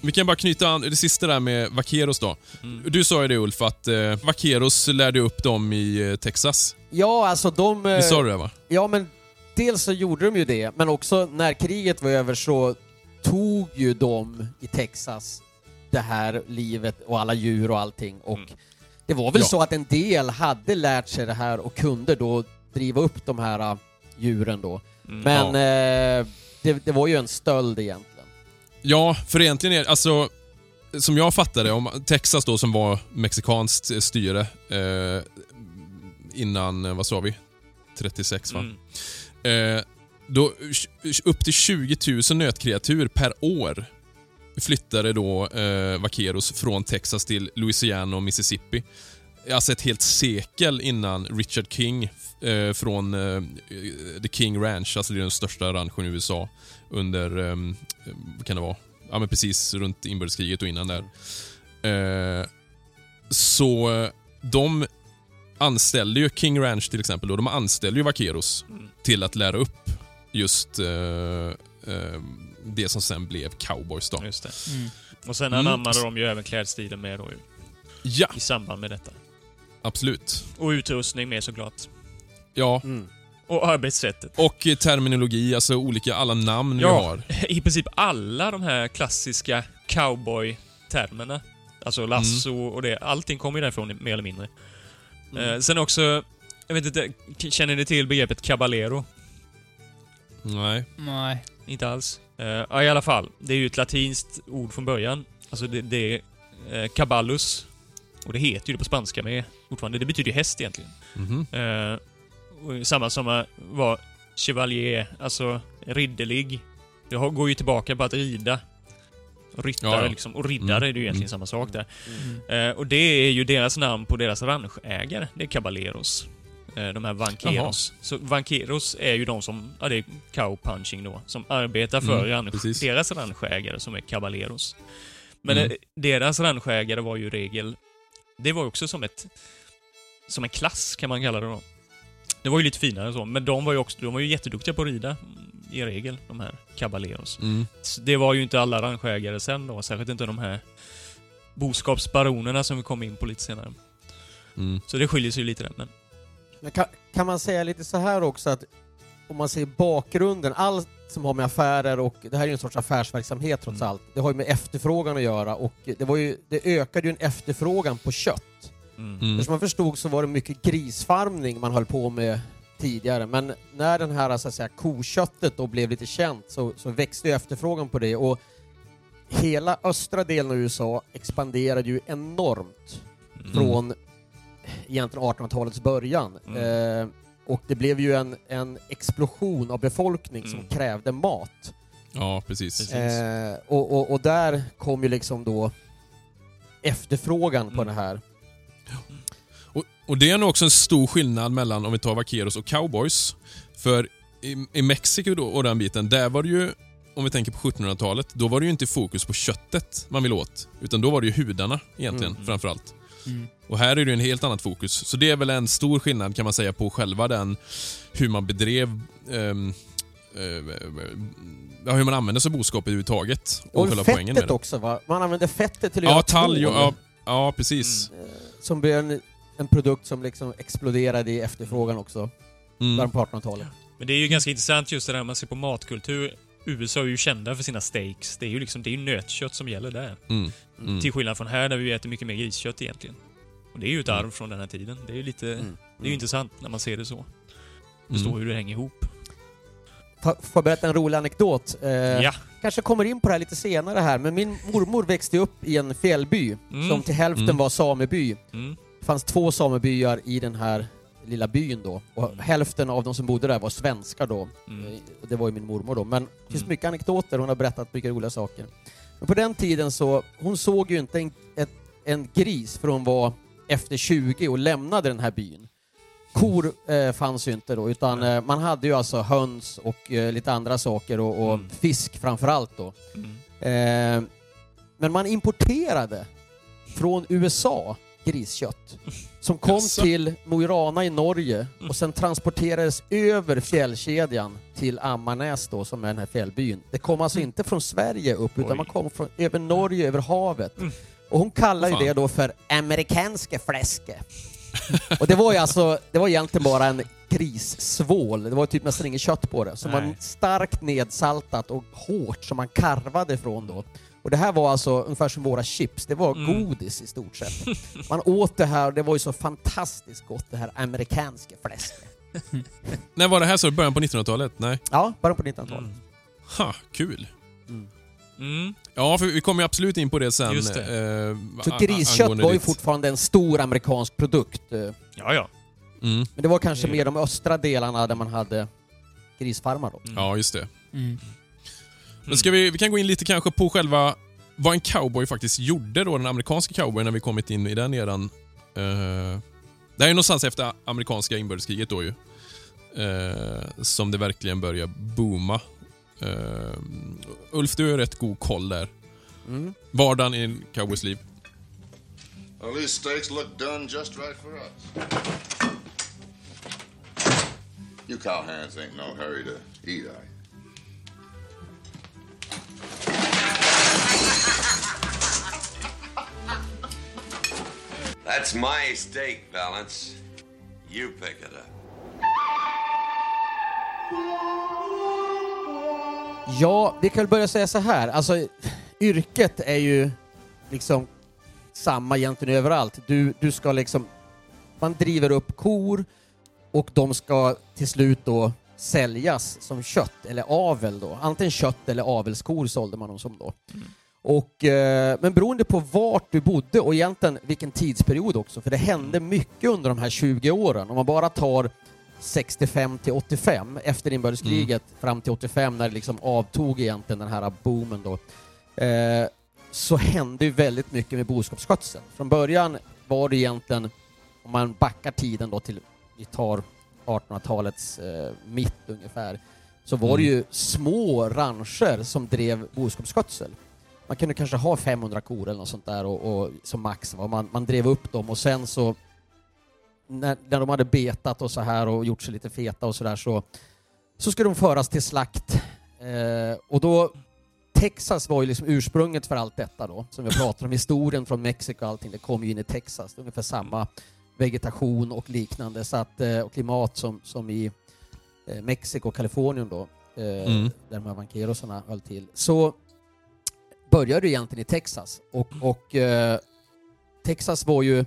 Vi kan bara knyta an det sista där med Vaqueros då. Mm. Du sa ju det Ulf, att eh, Vaqueros lärde upp dem i eh, Texas. Ja, alltså de... eh, Visst sa du det va? Ja, men dels så gjorde de ju det, men också när kriget var över så tog ju de i Texas det här livet och alla djur och allting och Mm. det var väl Ja. så att en del hade lärt sig det här och kunde då driva upp de här äh, djuren då. Mm. Men eh, det, det var ju en stöld egentligen. Ja, för egentligen är alltså som jag fattade, om Texas då som var mexikanskt styre eh, innan, eh, vad sa vi? 36 va? Mm. Eh, då, upp till 20 000 nötkreatur per år flyttade då eh, vaqueros från Texas till Louisiana och Mississippi. Alltså ett helt sekel innan Richard King eh, från eh, The King Ranch, alltså det är den största ranchen i USA under, eh, vad kan det vara? Ja men precis runt inbördeskriget och innan där. Eh, så eh, de anställde ju King Ranch till exempel, då, de anställde ju vaqueros Mm. till att lära upp just eh, eh, det som sen blev cowboys då. Just det. Mm. Och sen Mm. anammade de ju även klädstilen med då ju, Ja, i samband med detta. absolut. Och utrustning med såklart. Ja, Mm. Och arbetssättet. och eh, terminologi, alltså olika, alla namn Ja. vi har. [laughs] I princip alla de här klassiska cowboy-termerna. Alltså lasso och det. Allting kommer ju därifrån mer eller mindre. Mm. Eh, sen också, jag vet inte, känner ni till begreppet caballero? Nej. Nej. Inte alls. Eh, ja, i alla fall. Det är ju ett latinskt ord från början. Alltså det, det är eh, caballus. Och det heter ju det på spanska med fortfarande. Det betyder ju häst egentligen. Mhm. Eh, samma som var chevalier, alltså ridderlig. Det går ju tillbaka på att rida. Ryttare Ja, ja. liksom. Och riddare Mm. är det ju egentligen Mm. samma sak där. Mm. Eh, och det är ju deras namn på deras ranchägare. Det är caballeros. Eh, de här vanqueros. Så vanqueros är ju de som, ja det är cowpunching då, som arbetar för Mm, ranch, deras ranchägare som är caballeros. Men Mm. eh, deras ranchägare var ju regel, det var ju också som ett, som en klass kan man kalla det då. Det var ju lite finare så, men de var ju också, de var ju jätteduktiga på att rida i regel, de här caballeros. Mm. Det var ju inte alla ranchägare sen då, särskilt inte de här boskapsbaronerna som vi kom in på lite senare. Mm. Så det skiljer sig ju lite där, men... Men kan, kan man säga lite så här också att om man ser bakgrunden, allt som har med affärer och det här är ju en sorts affärsverksamhet trots Mm. allt, det har ju med efterfrågan att göra och det, var ju, det ökade ju en efterfrågan på kött. Mm. Mm. Som man förstod så var det mycket grisfarmning man höll på med tidigare, men när den här så att säga, koköttet då blev lite känt så, så växte ju efterfrågan på det och hela östra delen av USA expanderade ju enormt Mm. från egentligen 1800-talets början. Mm. Eh, och det blev ju en, en explosion av befolkning som Mm. krävde mat. Ja, precis. Precis. Eh, och, och, och där kom ju liksom då efterfrågan på Mm. det här. Och, det är nog också en stor skillnad mellan om vi tar vaqueros och cowboys. För i, i Mexiko då, och den biten, där var det ju, om vi tänker på 1700-talet, då var det ju inte fokus på köttet man ville åt. Utan då var det ju hudarna egentligen, Mm. framförallt. Mm. Och här är det ju en helt annat fokus. Så det är väl en stor skillnad kan man säga på själva den, hur man bedrev eh, ja, hur man använde sig av boskap överhuvudtaget. Och, Och fettet också va? Man använde fettet till att Ja, göra talg ja, ja, precis. Mm. eh, Som blev en, en produkt som liksom exploderade i efterfrågan också, Mm. början på 1800-talet. Men det är ju ganska intressant just det där man ser på matkultur. USA är ju kända för sina steaks. Det är ju liksom, det är ju nötkött som gäller där. Mm. Mm. Till skillnad från här där vi äter mycket mer griskött egentligen. Och det är ju ett Mm. arv från den här tiden. Det är ju lite, Mm. det är ju intressant när man ser det så. Förstå Mm. hur det hänger ihop. Får får jag berätta en rolig anekdot? Eh, Ja. Kanske kommer in på det här lite senare här, men min mormor växte upp i en fjällby Mm. som till hälften Mm. var sameby. Fanns två samebyar i den här lilla byn då, och Mm. hälften av de som bodde där var svenskar då. Mm. Eh, Det var ju min mormor då, men det finns Mm. mycket anekdoter, hon har berättat mycket roliga saker. Men på den tiden så, hon såg ju inte en, ett, en gris för hon var efter 20 och lämnade den här byn. Kor eh, fanns ju inte då, utan eh, man hade ju alltså höns och eh, lite andra saker och, och Mm. fisk framför-allt då. Mm. Eh, men man importerade från USA griskött som kom Jaså? till Mo i Rana i Norge och sen transporterades över fjällkedjan till Ammarnäs då, som är den här fjällbyn. Det kom alltså inte från Sverige upp utan Oj. man kom från, över Norge, över havet. Mm. Och hon kallar ju Fan. det då för amerikanska fläske. och det var ju alltså, det var egentligen bara en grissvål, det var typ nästan inget kött på det, som var Nej. starkt nedsaltat och hårt som man karvade från då. Och det här var alltså ungefär som våra chips, det var Mm. godis i stort sett. [laughs] Man åt det här och det var ju så fantastiskt gott, det här amerikanska fläsket. [laughs] När var det här så? Början på 1900-talet? Nej? Ja, bara på 1900-talet. Mm. Ha, kul. Mm. Ja, för vi kommer ju absolut in på det sen. Just Eh, Så griskött var ju ditt- fortfarande en stor amerikansk produkt. eh, Ja, ja. Mm. Men det var kanske Mm. mer de östra delarna där man hade grisfarmar då. Ja, just det. Men ska vi, vi kan gå in lite kanske på själva vad en cowboy faktiskt gjorde då, den amerikanska cowboyen, när vi kommit in i den eran. Eh, det här är någonstans efter amerikanska inbördeskriget då ju. Eh, som det verkligen börjar booma. Eh, Ulf, du har rätt god koll där. Mm. Vardagen i en cowboys liv. Well, these steaks look done just right for us. You cowhands ain't no hurry to eat, are you? That's my steak, Valance. You pick it up. Ja, vi kan väl börja säga så här. Alltså, yrket är ju liksom samma egentligen överallt. Du, du ska liksom... Man driver upp kor och de ska till slut då säljas som kött eller avel då. Antingen kött eller avelskor sålde man dem som då. Och, eh, men beroende på vart du bodde och egentligen vilken tidsperiod också, för det hände mycket under de här 20 åren. Om man bara tar 65 till 85, efter inbördeskriget fram till 85 när det liksom avtog egentligen den här boomen då, eh, så hände ju väldigt mycket med boskapsskötsel. Från början var det egentligen, om man backar tiden då till, vi tar 1800-talets eh, mitt ungefär, så var det ju små rancher som drev boskapsskötsel. Man kunde kanske ha 500 kor eller något sånt där och, och som max. Va? Man, man drev upp dem och sen så när, när de hade betat och så här och gjort sig lite feta och så där så, så skulle de föras till slakt. Eh, och då Texas var ju liksom ursprunget för allt detta då, som vi pratar om, historien från Mexiko och allting, det kom ju in i Texas. Ungefär samma vegetation och liknande, så att, eh, och klimat som, som i eh, Mexiko och Kalifornien då, eh, Mm. där de här vankérosarna höll till. Så började egentligen i Texas och, och eh, Texas var ju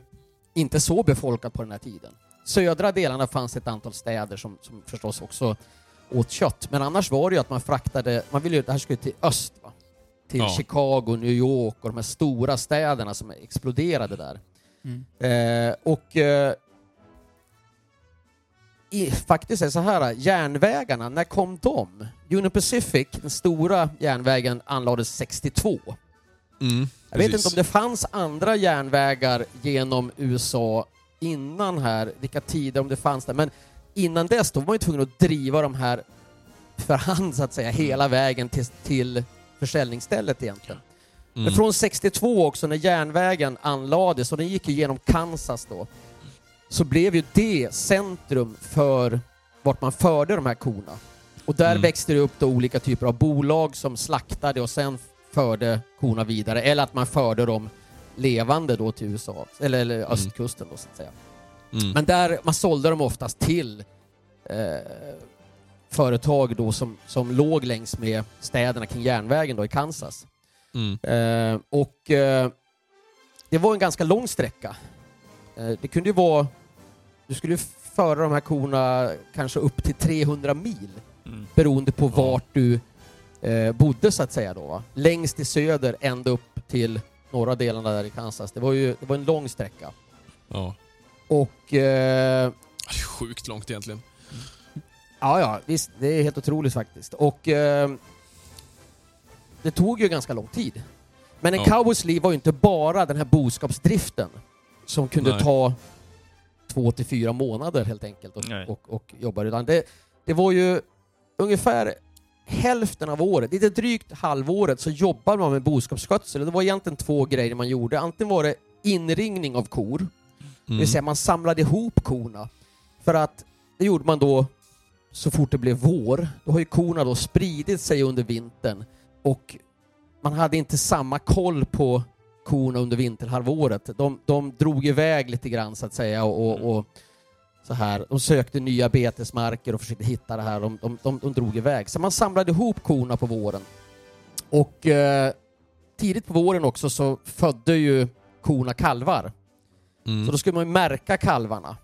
inte så befolkat på den här tiden. Södra delarna fanns ett antal städer som, som förstås också åt kött, men annars var det ju att man fraktade, man ville ju, det här skulle till öst va? Till Ja. Chicago, New York och de här stora städerna som exploderade där. Mm. Eh, och eh, i, faktiskt är så här, järnvägarna, när kom de? Union Pacific, den stora järnvägen, anlades 62. Mm, Jag vet inte om det fanns andra järnvägar genom USA innan här, vilka tider, om det fanns det, men innan dess då var man ju tvungen att driva de här för hand så att säga, hela vägen till, till försäljningsstället egentligen. Men Mm. från 62 också, när järnvägen anlades, och den gick ju genom Kansas då, så blev ju det centrum för vart man förde de här korna. Och där Mm. växte det upp då olika typer av bolag som slaktade och sen förde korna vidare, eller att man förde dem levande då till USA, eller, eller östkusten då så att säga. Mm. Men där, man sålde dem oftast till eh, företag då som, som låg längs med städerna kring järnvägen då i Kansas. Mm. Eh, och eh, det var en ganska lång sträcka. Eh, det kunde ju vara... Du skulle föra de här korna kanske upp till 300 mil Mm. beroende på vart du eh, bodde så att säga då. Va? Längst i söder ända upp till norra delarna där i Kansas. Det var ju det var en lång sträcka. Ja. Och eh, Det är Sjukt långt egentligen. Ja, ja, visst. Det är helt otroligt faktiskt. Och eh, det tog ju ganska lång tid. Men en Ja. cowboys liv var ju inte bara den här boskapsdriften som kunde Nej. ta två till fyra månader helt enkelt och, Nej. och, och jobba. Utan det, det var ju ungefär hälften av året, lite drygt halvåret, så jobbade man med boskapsskötsel. Det var egentligen två grejer man gjorde. Antingen var det inringning av kor, det Mm. vill säga man samlade ihop korna. För att det gjorde man då så fort det blev vår. Då har ju korna då spridit sig under vintern och man hade inte samma koll på korna under vinterhalvåret. De, de drog iväg lite grann så att säga och, och, och så här. De sökte nya betesmarker och försökte hitta det här. De, de, de, de drog iväg. Så man samlade ihop korna på våren. Och eh, tidigt på våren också så födde ju korna kalvar. Mm. Så då skulle man ju märka kalvarna.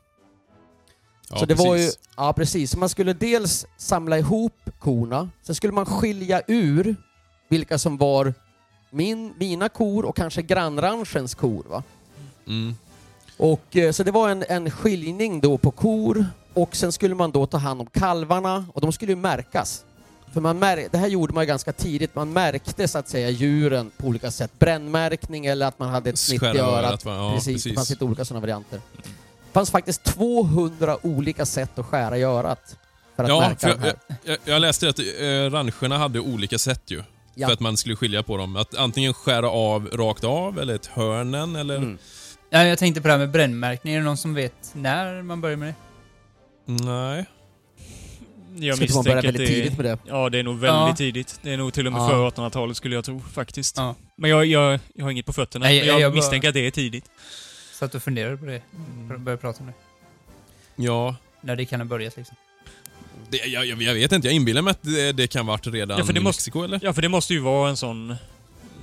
Ja, så det var ju, precis. ja precis. Så Man skulle dels samla ihop korna, sen skulle man skilja ur vilka som var min, mina kor och kanske grannranchens kor. Va? Mm. Och, eh, så det var en, en skiljning då på kor och sen skulle man då ta hand om kalvarna och de skulle ju märkas. För man mär, det här gjorde man ju ganska tidigt, man märkte så att säga djuren på olika sätt. Brännmärkning eller att man hade ett snitt i örat. Ja, precis, det precis. fanns lite olika sådana varianter. Det fanns faktiskt 200 olika sätt att skära i örat. För att Ja, märka för jag, jag, jag läste att eh, rancherna hade olika sätt ju. Ja. För att man skulle skilja på dem. Att antingen skära av rakt av, eller ett hörnen, eller... Mm. Ja, jag tänkte på det här med brännmärkning. Är det någon som vet när man börjar med det? Nej. Jag inte man börja misstänker att väldigt det tidigt med det? Ja, det är nog väldigt Ja. tidigt. Det är nog till och med Ja. före 1800-talet skulle jag tro, faktiskt. Ja. Men jag, jag, jag har inget på fötterna. Nej, men jag, jag bara- misstänker att det är tidigt. Satt och funderade på det. Mm. Började prata om det. Ja. När det kan ha börjat liksom. Det, jag, jag, vet inte, jag inbillar mig att det, det kan varit redan Ja, för det i måste- Mexiko, eller? Ja, för det måste ju vara en sån...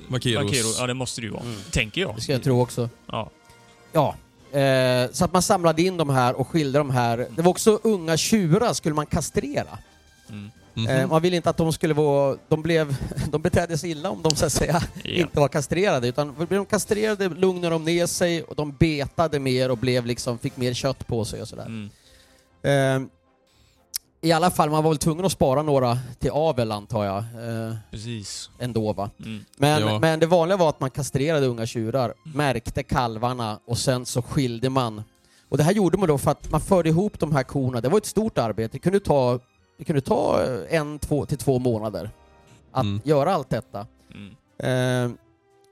Vaqueros. Vaquero. Ja, det måste det ju vara. Mm. Tänker jag. Det ska jag tro också. Ja. Ja. Eh, så att man samlade in de här och skilde de här. Det var också unga tjurar skulle man kastrera. Mm. Mhm. Eh, man ville inte att de skulle vara... De, blev, [laughs] de betedde sig illa om de så att säga Ja. inte var kastrerade. Utan blev de kastrerade lugnade de ner sig och de betade mer och blev liksom, fick mer kött på sig och sådär. Mm. Eh, I alla fall, man var väl tvungen att spara några till avel antar jag. Eh, Precis. ändå va. Mm. Men, Ja. men det vanliga var att man kastrerade unga tjurar, märkte kalvarna och sen så skilde man. Och det här gjorde man då för att man förde ihop de här korna. Det var ett stort arbete. Det kunde ta, det kunde ta eh, en två, till två månader att Mm. göra allt detta. Mm. Eh,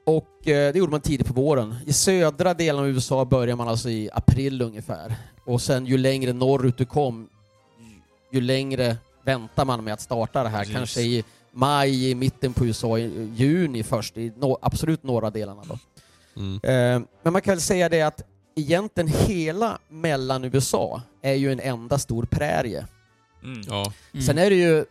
och eh, det gjorde man tidigt på våren. I södra delen av USA börjar man alltså i april ungefär. Och sen ju längre norrut du kom, ju längre väntar man med att starta det här. Precis. Kanske i maj, i mitten på USA, i juni först, i no, absolut norra delarna då. Mm. Eh, men man kan väl säga det att egentligen hela mellan USA är ju en enda stor prärie. Mm. Ja. Mm. Sen är det ju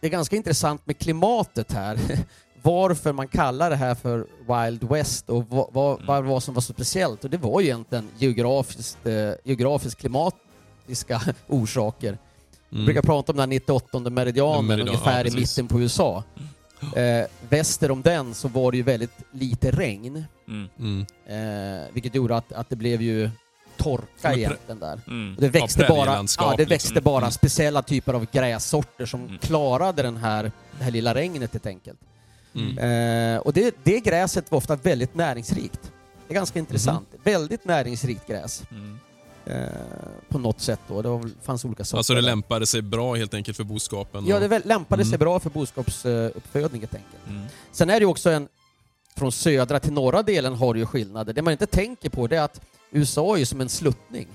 det är ganska intressant med klimatet här. [laughs] Varför man kallar det här för Wild West och vad, vad, Mm. vad, vad som var så speciellt. Och det var ju egentligen geografiskt, eh, geografiskt klimatiska [laughs] orsaker. Mm. brukar prata om den här 98 meridianen Meridian, ungefär ja, i mitten på USA. Eh, väster om den så var det ju väldigt lite regn. Mm. Mm. Eh, vilket gjorde att, att det blev ju torka egentligen där. Mm. Det växte Ja, bara, ja, det liksom. växte bara Mm. speciella typer av grässorter som Mm. klarade den här, det här lilla regnet helt enkelt. Mm. Eh, och det, det gräset var ofta väldigt näringsrikt. Det är ganska intressant. Väldigt näringsrikt gräs. Eh, på något sätt då. Det fanns olika sorter. Alltså det lämpade sig bra helt enkelt för boskapen. Ja, det lämpade sig Mm. bra för boskapsuppfödning helt enkelt. Mm. Sen är det ju också en, från södra till norra delen har det ju skillnader. Det man inte tänker på det är att USA är ju som en sluttning.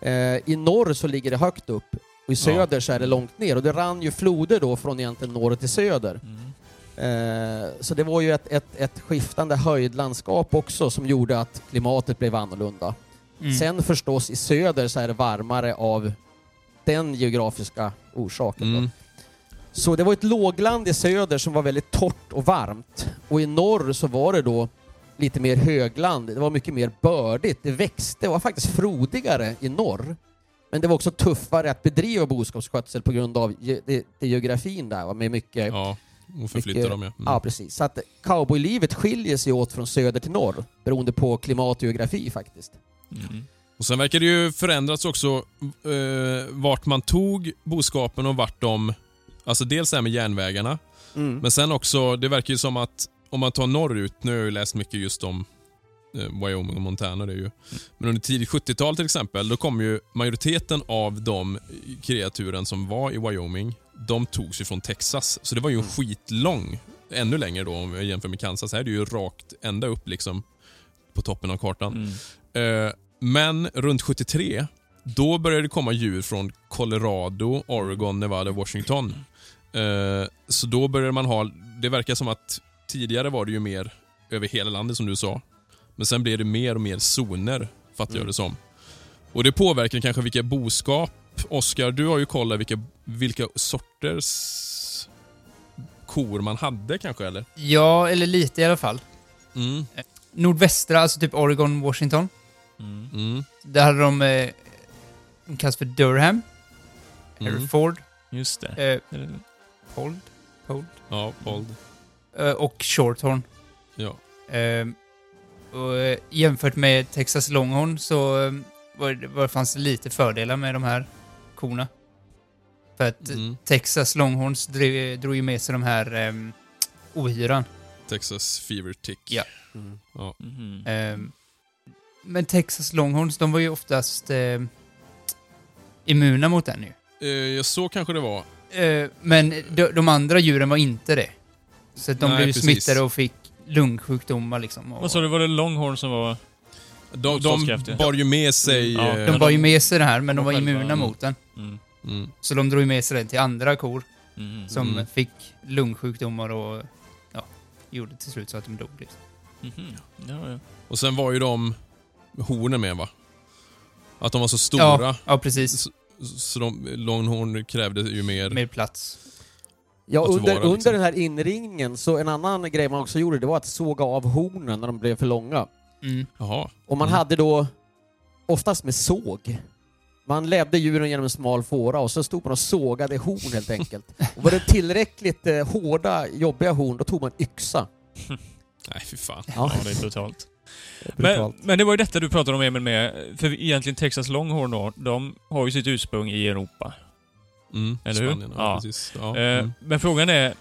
Eh, I norr så ligger det högt upp och i söder så är det långt ner och det rann ju floder då från egentligen norr till söder. Mm. Eh, så det var ju ett, ett, ett skiftande höjdlandskap också som gjorde att klimatet blev annorlunda. Mm. Sen förstås i söder så är det varmare av den geografiska orsaken. Mm. Så det var ett lågland i söder som var väldigt torrt och varmt. Och i norr så var det då lite mer högland. Det var mycket mer bördigt. Det växte, det var faktiskt frodigare i norr. Men det var också tuffare att bedriva boskapsskötsel på grund av ge- det, det geografin där med mycket... Ja, och förflytta dem ja. Mm. Ja, precis. Så att cowboylivet skiljer sig åt från söder till norr beroende på klimat och geografi faktiskt. Mm. Och sen verkar det ju förändrats också eh, vart man tog boskapen och vart de... Alltså dels det här med järnvägarna, Mm. men sen också, det verkar ju som att om man tar norrut, nu har jag ju läst mycket just om eh, Wyoming och Montana, det ju. Men under tidigt 70-tal till exempel, då kom ju majoriteten av de kreaturen som var i Wyoming, de togs ju från Texas. Så det var ju en skitlång, ännu längre då om jag jämför med Kansas. Här är det ju rakt ända upp liksom på toppen av kartan. Eh, men runt 73, då började det komma djur från Colorado, Oregon, Nevada, Washington. Eh, så då började man ha, det verkar som att tidigare var det ju mer över hela landet som du sa. Men sen blev det mer och mer zoner, fattar jag Mm. det som. Och det påverkar kanske vilka boskap. Oskar, du har ju kollat vilka, vilka sorters kor man hade kanske, eller? Ja, eller lite i alla fall. Mm, Nordvästra, alltså typ Oregon, Washington. Mm. mm, Där hade de... Eh, De kallas för Durham, Mm. Hereford, Just det. eh, Pold, Pold Ja, bold. eh, och Shorthorn. Ja. Eh, och, eh, jämfört med Texas Longhorn så eh, var, det- var, fanns det lite fördelar med de här korna. För att Mm. Texas Longhorns drev, drog ju med sig de här um, ohyran. Texas Fever Tick. Ja. Mm. Mhm. Ehm, men Texas Longhorns, de var ju oftast eh, immuna mot den ju. Eh, så kanske det var. Eh, men de, de andra djuren var inte det. Så att de Nej, blev ju precis. smittade och fick lungsjukdomar liksom. Och, Vad sa du, var det Longhorn som var... De, de bar ju med sig... Ja. eh, de bar ju med sig det här, men de var själva- immuna mot den. Mm. Mm. Så de drog med sig den till andra kor som Mm. fick lungsjukdomar och ja, gjorde till slut så att de dog. Liksom. Mhm. Ja, ja. Och sen var ju de hornen med va? Att de var så stora. Ja, ja, precis. Så, så de, Longhorn krävde ju mer... Med plats. Ja, under, vara, liksom. under den här inringningen, så en annan grej man också gjorde, det var att såga av hornen när de blev för långa. Mm. Jaha. Och man Mm. hade då, oftast med såg, man ledde djuren genom en smal fåra och så stod man och sågade horn helt enkelt. Och var det tillräckligt eh, hårda, jobbiga horn, då tog man yxa. [laughs] Nej, fy fan. Ja, ja, det är brutalt. Men, men det var ju detta du pratade om Emil med, för egentligen Texas Longhorn då, de har ju sitt ursprung i Europa. Mm. Eller hur? Spanien, ja, Ja. precis. Ja. Eh, Mm. Men frågan är,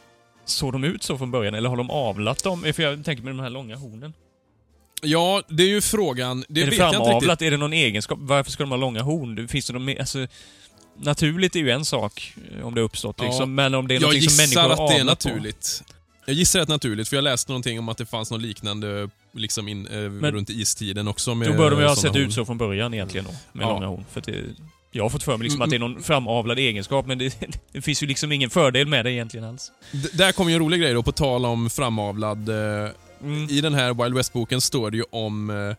såg de ut så från början eller har de avlat dem? För jag tänker med de här långa hornen. ja, det är ju frågan. Det är det vet jag inte riktigt. framavlat? Är det någon egenskap? Varför ska de ha långa horn? Finns det någon alltså, Naturligt är ju en sak, eh, om det har uppstått Ja. liksom, men om det är Jag någonting som gissar människor har att det är avlat på. naturligt. Jag gissar att det är naturligt, för jag läste någonting om att det fanns något liknande liksom in, eh, runt istiden också. Med Då bör de ju ha sett horn. ut så från början egentligen då, med Ja. långa horn. För att det, jag har fått för mig liksom Mm, att det är någon framavlad egenskap, men det, [laughs] det finns ju liksom ingen fördel med det egentligen alls. D- där kommer ju en rolig grej då, på tal om framavlad. Eh, Mm. I den här Wild West-boken står det ju om eh,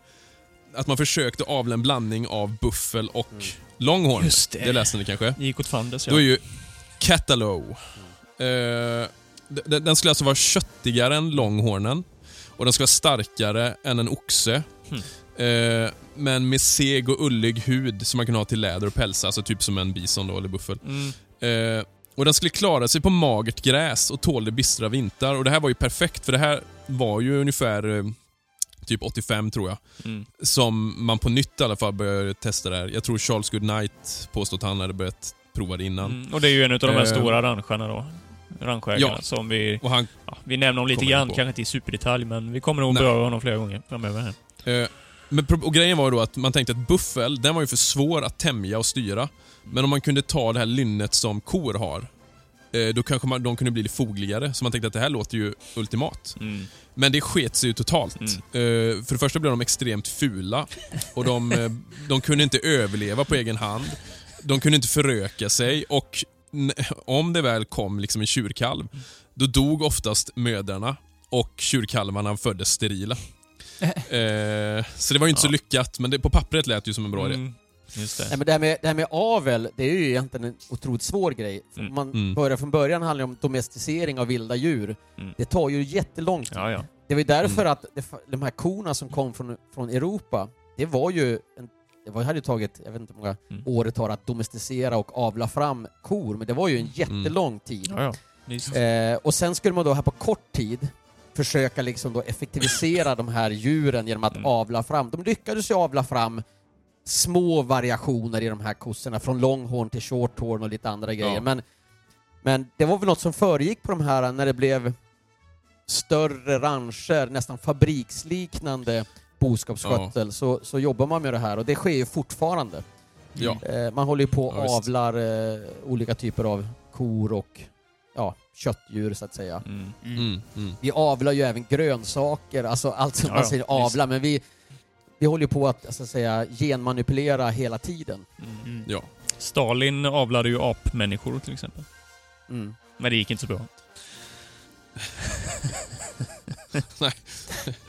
att man försökte avla en blandning av buffel och longhorn. Just det. Det läste ni kanske? Gick åt fanders, ja. Då är ju Catalow. Eh, den skulle alltså vara köttigare än longhornen och den ska vara starkare än en oxe. Hmm. Eh, men med seg och ullig hud som man kan ha till läder och päls, alltså typ som en bison då, eller buffel. Mm. Eh, och den skulle klara sig på magert gräs och tålde bistra vintrar. Och det här var ju perfekt, för det här var ju ungefär eh, typ 85 tror jag. Mm. Som man på nytt i alla fall började testa det här. Jag tror Charles Goodnight påstod att han hade börjat prova det innan. Mm. Och det är ju en av de här stora rancherna då. Ranchägarna Ja. som vi... Och han, Ja, vi nämner honom lite grann, kanske inte i superdetalj, men vi kommer nog Nej. beröra honom flera gånger framöver här. eh, men, och grejen var då att man tänkte att buffel, den var ju för svår att tämja och styra. Men om man kunde ta det här lynnet som kor har, eh, då kanske man, de kunde bli lite fogligare. Så man tänkte att det här låter ju ultimat. Mm. Men det sket sig ju totalt. Mm. Eh, för det första blev de extremt fula och de, eh, de kunde inte överleva på egen hand. De kunde inte föröka sig och om det väl kom liksom en tjurkalv, då dog oftast mödrarna och tjurkalvarna föddes sterila. [laughs] Eh, så det var ju inte så Ja. lyckat, men det, på pappret lät det ju som en bra idé. Mm. Just det. Nej, men det, här med, det här med avel, det är ju egentligen en otroligt svår grej. Mm. Man Mm. börjar från början handlar det om domesticering av vilda djur. Mm. Det tar ju jättelång tid. Ja, ja. Det var ju därför Mm. att det, de här korna som kom från, från Europa, det var ju en, det var, hade ju tagit, jag vet inte hur många Mm. år det tar att domesticera och avla fram kor, men det var ju en jättelång tid. ja, ja. Eh, och sen skulle man då här på kort tid försöka liksom då effektivisera de här djuren genom att Mm. avla fram. De lyckades ju avla fram små variationer i de här kossorna, från longhorn till shorthorn och lite andra grejer. Ja. Men, men det var väl något som föregick på de här när det blev större rancher, nästan fabriksliknande boskapsskötsel, så, så jobbar man med det här och det sker ju fortfarande. Ja. Eh, man håller ju på och Ja, avlar eh, olika typer av kor och ja, köttdjur så att säga. Mm. Mm, mm. Vi avlar ju även grönsaker, alltså allt som Ja, man ja, säger avla, men vi, vi håller ju på att så att säga, genmanipulera hela tiden. Mm. Mm. Ja. Stalin avlade ju apmänniskor till exempel. Mm. Men det gick inte så bra. [laughs]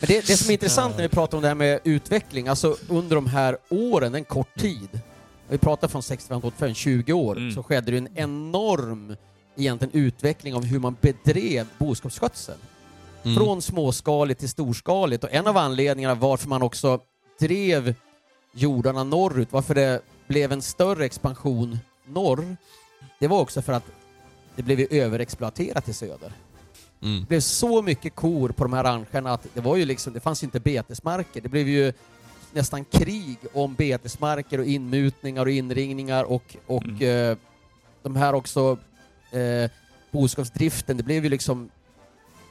Men det, det som är intressant när vi pratar om det här med utveckling, alltså under de här åren, en kort tid, vi pratar från 65 till 85, 20 år, Mm. så skedde det en enorm egentligen utveckling av hur man bedrev boskapsskötsel. Mm. Från småskaligt till storskaligt och en av anledningarna varför man också drev jordarna norrut, varför det blev en större expansion norr, det var också för att det blev ju överexploaterat i söder. Mm. Det blev så mycket kor på de här rancherna att det var ju liksom, det fanns ju inte betesmarker. Det blev ju nästan krig om betesmarker och inmutningar och inringningar och, och Mm. eh, de här också eh, boskapsdriften, det blev ju liksom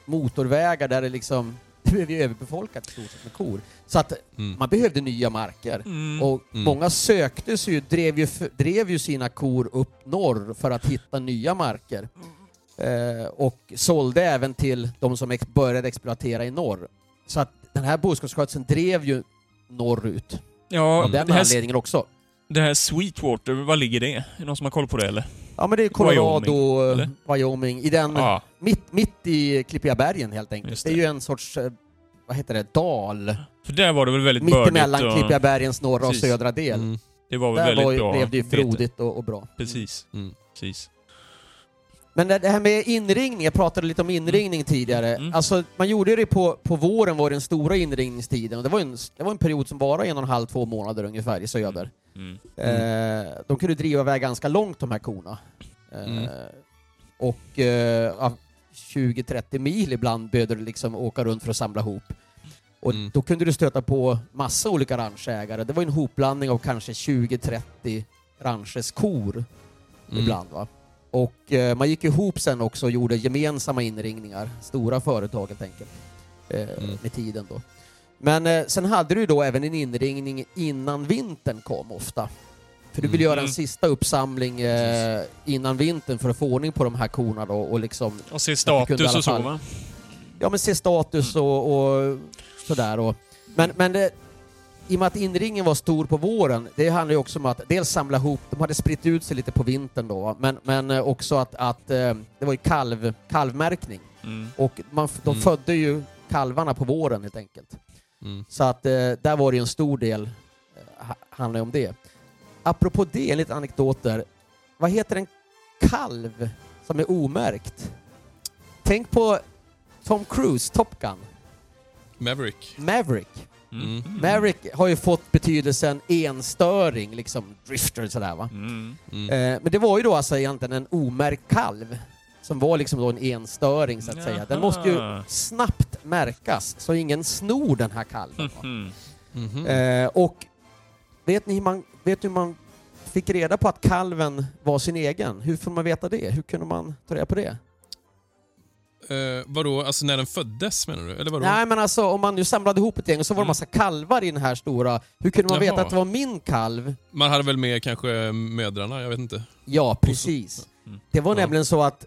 motorvägar där det liksom, [laughs] det blev ju överbefolkat i stort sett med kor. Så att Mm. man behövde nya marker. Mm. Och Mm. många sökte sig ju, drev ju, drev ju sina kor upp norr för att hitta nya marker. Eh, och sålde även till de som ex- började exploatera i norr. Så att den här boskapsskötseln drev ju norrut. Ja, Av den det här, anledningen också. det här Sweetwater, var ligger det? Är det någon som har koll på det eller? Ja men det är Colorado, Wyoming, Wyoming, i den, Ja. mitt, mitt i Klippiga bergen helt enkelt. Just Det. är det. ju en sorts, eh, vad heter det, dal. För där var det väl väldigt bördigt Mittemellan och... Klippiga bergens norra och Precis. södra del. Mm. Det var väl Där väldigt var, ju- bra blev det ju frodigt och, och bra. Precis. Mm. Precis. Men det här med inringning, jag pratade lite om inringning tidigare. Mm. Alltså, man gjorde det på, på våren var den stora inringningstiden och det var, en, det var en period som varade en och en halv, två månader ungefär i söder. Mm. Eh, de kunde driva iväg ganska långt de här korna. Eh, Mm. Och eh, ja, 20-30 mil ibland behövde du liksom åka runt för att samla ihop. Och Mm. då kunde du stöta på massa olika ranchägare. Det var en hopblandning av kanske 20-30 ranches kor Mm. ibland. Va? Och eh, man gick ihop sen också och gjorde gemensamma inringningar, stora företag helt enkelt, eh, Mm. med tiden då. Men eh, sen hade du då även en inringning innan vintern kom ofta. För du vill Mm. göra en sista uppsamling eh, innan vintern för att få ordning på de här korna då och liksom, Och se status och så va? ja men se status Mm. och, och sådär och, men, men det, i och med att inringen var stor på våren, det handlar ju också om att dels samla ihop, de hade spritt ut sig lite på vintern då, men, men eh, också att, att eh, det var ju kalv, kalvmärkning Mm. och man, de Mm. födde ju kalvarna på våren helt enkelt. Mm. Så att eh, där var det ju en stor del, ha- handlar om det. Apropå det, lite anekdoter. Vad heter en kalv som är omärkt? Tänk på Tom Cruise, Top Gun, Maverick. Maverick. Mm. Maverick har ju fått betydelsen enstöring, liksom drifter sådär va. Mm. Mm. Eh, men det var ju då alltså egentligen en omärkt kalv som var liksom då en enstöring så att säga. Den måste ju Jaha. snabbt märkas så ingen snor den här kalven. va. Mhm. Mhm. Eh, och vet ni hur man, vet du hur man fick reda på att kalven var sin egen? Hur får man veta det? Hur kunde man ta reda på det? Eh, vadå, alltså när den föddes menar du? Eller vadå? Nej men alltså om man nu samlade ihop ett gäng och så var det Mm. massa kalvar i den här stora, hur kunde man veta Jaha. att det var min kalv? Man hade väl med kanske mödrarna, jag vet inte. Ja, precis. Mm. Det var Ja. nämligen så att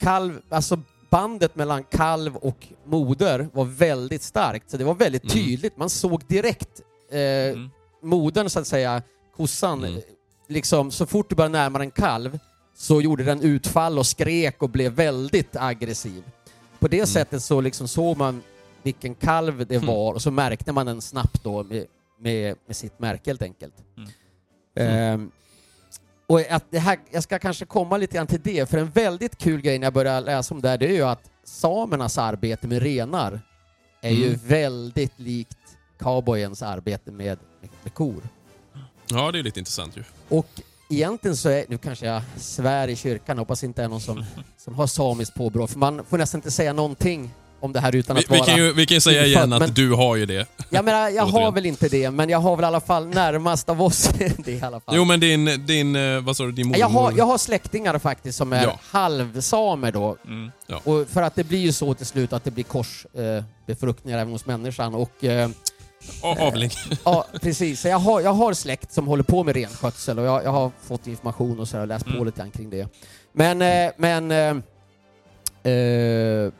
kalv, alltså bandet mellan kalv och moder var väldigt starkt, så det var väldigt Mm. tydligt. Man såg direkt eh, Mm. modern, så att säga, kossan, Mm. liksom så fort du började närma en kalv så gjorde den utfall och skrek och blev väldigt aggressiv. På det Mm. sättet så liksom såg man vilken kalv det Mm. var och så märkte man den snabbt då med, med, med sitt märke helt enkelt. Ehm, och att det här, jag ska kanske komma lite grann till det, för en väldigt kul grej när jag började läsa om det här, det är ju att samernas arbete med renar är ju Mm. väldigt likt cowboyens arbete med, med, med kor. Ja, det är lite intressant ju. Och egentligen så är, nu kanske jag svär i kyrkan, hoppas inte är någon som, som har samiskt påbrå, för man får nästan inte säga någonting om det här utan Vi, att vi, vara... kan ju, vi kan ju säga igen att Men- du har ju det. Jag menar, jag har Återigen. väl inte det, men jag har väl i alla fall närmast av oss [laughs] det i alla fall. Jo men din, din eh, vad sa du, din mormor? jag, har, jag har släktingar faktiskt som är Ja. halvsamer då, Mm. och för att det blir ju så till slut att det blir korsbefruktningar eh, även hos människan och eh, Avling. Ja, precis. Så jag har, jag har släkt som håller på med renskötsel och jag, jag har fått information och så och läst på Mm. lite grann kring det. Men, eh, men eh, eh,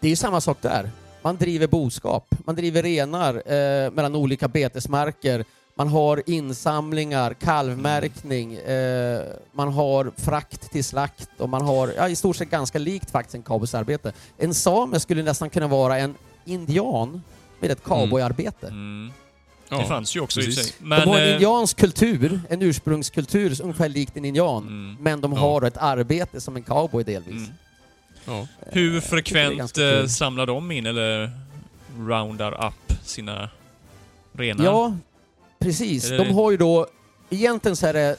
det är ju samma sak där. Man driver boskap, man driver renar eh, mellan olika betesmarker, man har insamlingar, kalvmärkning, eh, man har frakt till slakt och man har ja, i stort sett ganska likt faktiskt en cowboysarbete. En same skulle nästan kunna vara en indian med ett cowboyarbete. Mm. Ja, det fanns ju också i precis. sig. Men, de har en eh, indiansk kultur, en ursprungskultur, som ungefär likt en indian. mm. Men de Ja. har ett arbete som en cowboy delvis. Mm. Ja. Hur är frekvent eh, samlar de in eller roundar upp sina renar? Ja, precis. De har ju då... Egentligen så är det...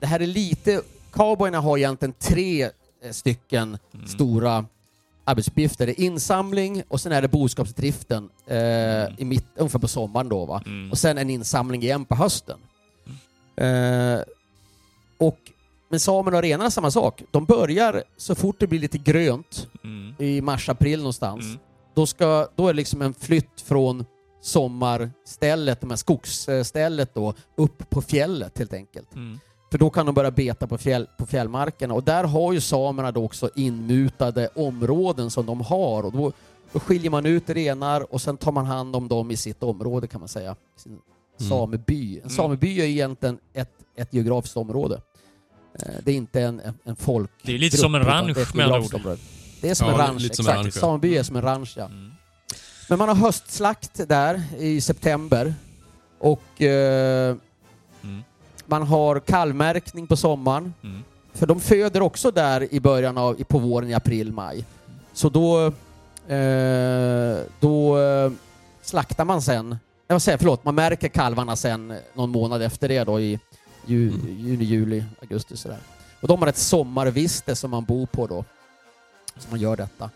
Det här är lite... Cowboyerna har egentligen tre eh, stycken Mm. stora arbetsuppgifter. Det är insamling och sen är det boskapsdriften eh, i mitt, ungefär på sommaren då va. Mm. Och sen en insamling igen på hösten. Eh, och, men samerna och renarna samma sak. De börjar så fort det blir lite grönt Mm. i mars-april någonstans. Mm. Då, ska, då är det liksom en flytt från sommarstället, de här skogsstället då, upp på fjället helt enkelt. Mm. För då kan de börja beta på, fjäll, på fjällmarkerna och där har ju samerna då också inmutade områden som de har och då, då skiljer man ut renar och sen tar man hand om dem i sitt område kan man säga. Sin Mm. sameby. En Mm. sameby är egentligen ett, ett geografiskt område. Eh, Det är inte en, en, en folk. Det är lite som en ranch, med andra ord. Det är som Ja, en ranch, en exakt. ranch, ja. Sameby är som en ranch, ja. Mm. Men man har höstslakt där i september och eh. Man har kalvmärkning på sommaren. Mm. För de föder också där i början av, på våren i april, maj. Så då, eh, då eh, slaktar man sen, jag vill säga, förlåt, man märker kalvarna sen eh, någon månad efter det då i ju, Mm. juni, juli, augusti sådär. Och de har ett sommarviste som man bor på då. Så man gör detta.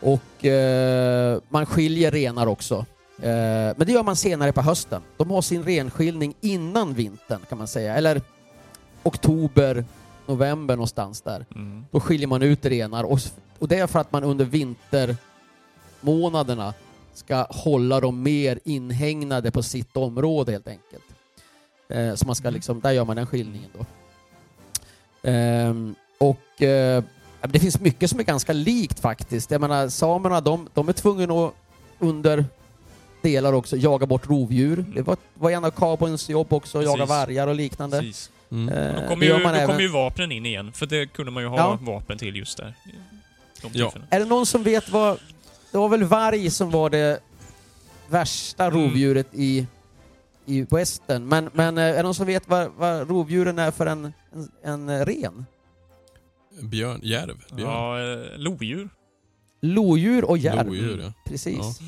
Och eh, man skiljer renar också. Eh, men det gör man senare på hösten. De har sin renskiljning innan vintern kan man säga. Eller oktober, november någonstans där. Mm. Då skiljer man ut renar och, och det är för att man under vintermånaderna ska hålla dem mer inhägnade på sitt område helt enkelt. Eh, så man ska liksom, där gör man den skiljningen då. Ehm, och eh, det finns mycket som är ganska likt faktiskt. Jag menar samerna de, de är tvungna att under delar också jaga bort rovdjur. Det var, var en av cowboyens jobb också, att jaga Precis. vargar och liknande. Precis. Mm. Eh, Då det kommer, ju, då även- kommer ju vapnen in igen, för det kunde man ju ha Ja. vapen till just där. De Ja. Är det någon som vet vad... Det var väl varg som var det värsta Mm. rovdjuret i, i western. Men, men eh, är det någon som vet vad, vad rovdjuren är för en, en, en ren? Björn, järv, björn. Ja, eh, lodjur. Lodjur och järv. Lodjur, ja. Precis. Ja.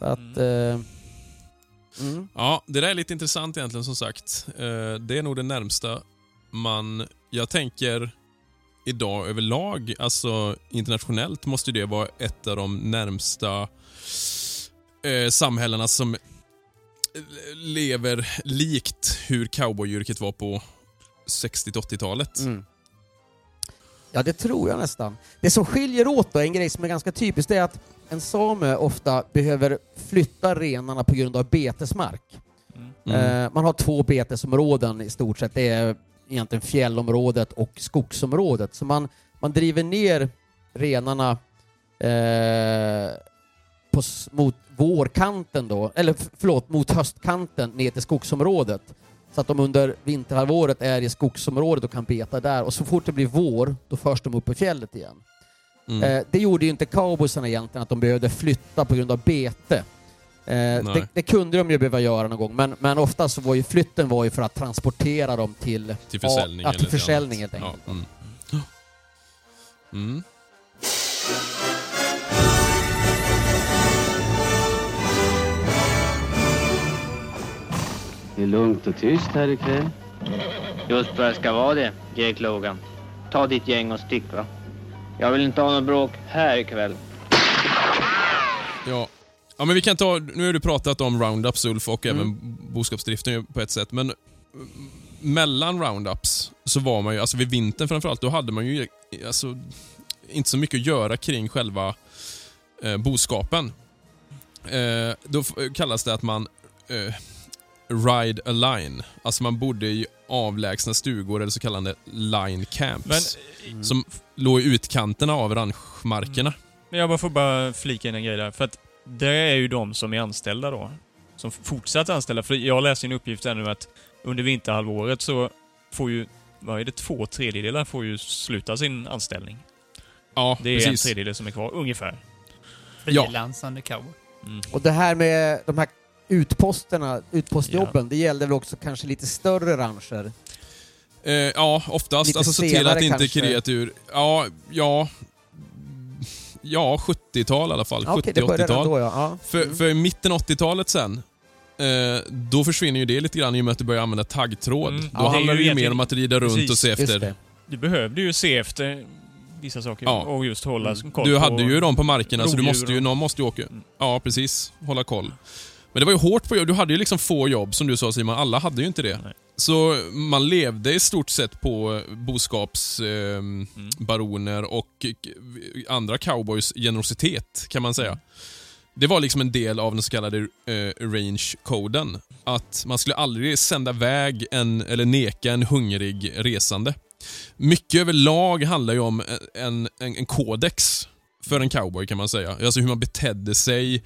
Så att... Eh, mm. Ja, det där är lite intressant egentligen som sagt. Eh, Det är nog det närmsta man... Jag tänker idag överlag, alltså internationellt måste det vara ett av de närmsta eh, samhällena som lever likt hur cowboyyrket var på 60-80-talet. Mm. Ja, det tror jag nästan. Det som skiljer åt då, en grej som är ganska typiskt, det är att en same ofta behöver flytta renarna på grund av betesmark. Mm. Eh, man har två betesområden i stort sett. Det är egentligen fjällområdet och skogsområdet. Så man, man driver ner renarna eh, på, mot vårkanten då, eller förlåt, mot höstkanten ner till skogsområdet. Så att de under vinterhalvåret är i skogsområdet och kan beta där. Och så fort det blir vår, då förs de upp på fjället igen. Mm. Eh, det gjorde ju inte cowboysarna egentligen, att de behövde flytta på grund av bete. Eh, det, det kunde de ju behöva göra någon gång, men, men ofta så var ju flytten var ju för att transportera dem till, Till försäljning ja, till försäljning helt enkelt. Ja, mm. Mm. Det är lugnt och tyst här ikväll. Just vad det ska vara det, Jake Logan. Ta ditt gäng och stick va. Jag vill inte ha något bråk här ikväll. Ja. ja, men vi kan ta... Nu har du pratat om roundups, Ulf, och Mm. även boskapsdriften på ett sätt, men mm, mellan roundups så var man ju, alltså vid vintern framförallt, då hade man ju alltså, inte så mycket att göra kring själva eh, boskapen. Eh, då kallas det att man eh, ride a line. Alltså man bodde i avlägsna stugor eller så kallade line camps. Men som f- låg i utkanterna av ranchmarkerna. Men jag bara får bara flika in en grej där. För att det är ju de som är anställda då. Som fortsatt anställda. För jag läste en uppgift där nu att under vinterhalvåret så får ju, vad är det, två tredjedelar får ju sluta sin anställning. Ja, Det är en precis. tredjedel som är kvar, ungefär. Ja. Frilansande cowboy. Mm. Och det här med de här utposterna, utpostjobben, det gällde väl också kanske lite större rancher? Eh, ja, oftast. Lite alltså se till att inte kanske. kreatur... Ja, ja... Ja, 70-tal i alla fall. Ja, började 70-80-tal. då ja. ja. För, Mm. för i mitten 80-talet sen, eh, då försvinner ju det lite grann i och med att du börjar använda taggtråd. Mm. Då Ja, det handlar ju det ju mer om att rida runt Precis, och se efter. Du behövde ju se efter vissa saker Ja. och just hålla koll Du hade ju dem på markerna så du måste ju, någon måste ju åka. Mm. Ja, precis. Hålla koll. Men det var ju hårt på jobb. Du hade ju liksom få jobb som du sa Simon. Alla hade ju inte det. Nej. Så man levde i stort sett på boskapsbaroner Mm. eh, baroner och k- andra cowboys generositet kan man säga. Det var liksom en del av den så kallade eh, range-koden. Att man skulle aldrig sända iväg en, eller neka en hungrig resande. Mycket överlag handlar ju om en, en, en kodex för en cowboy kan man säga. Alltså hur man betedde sig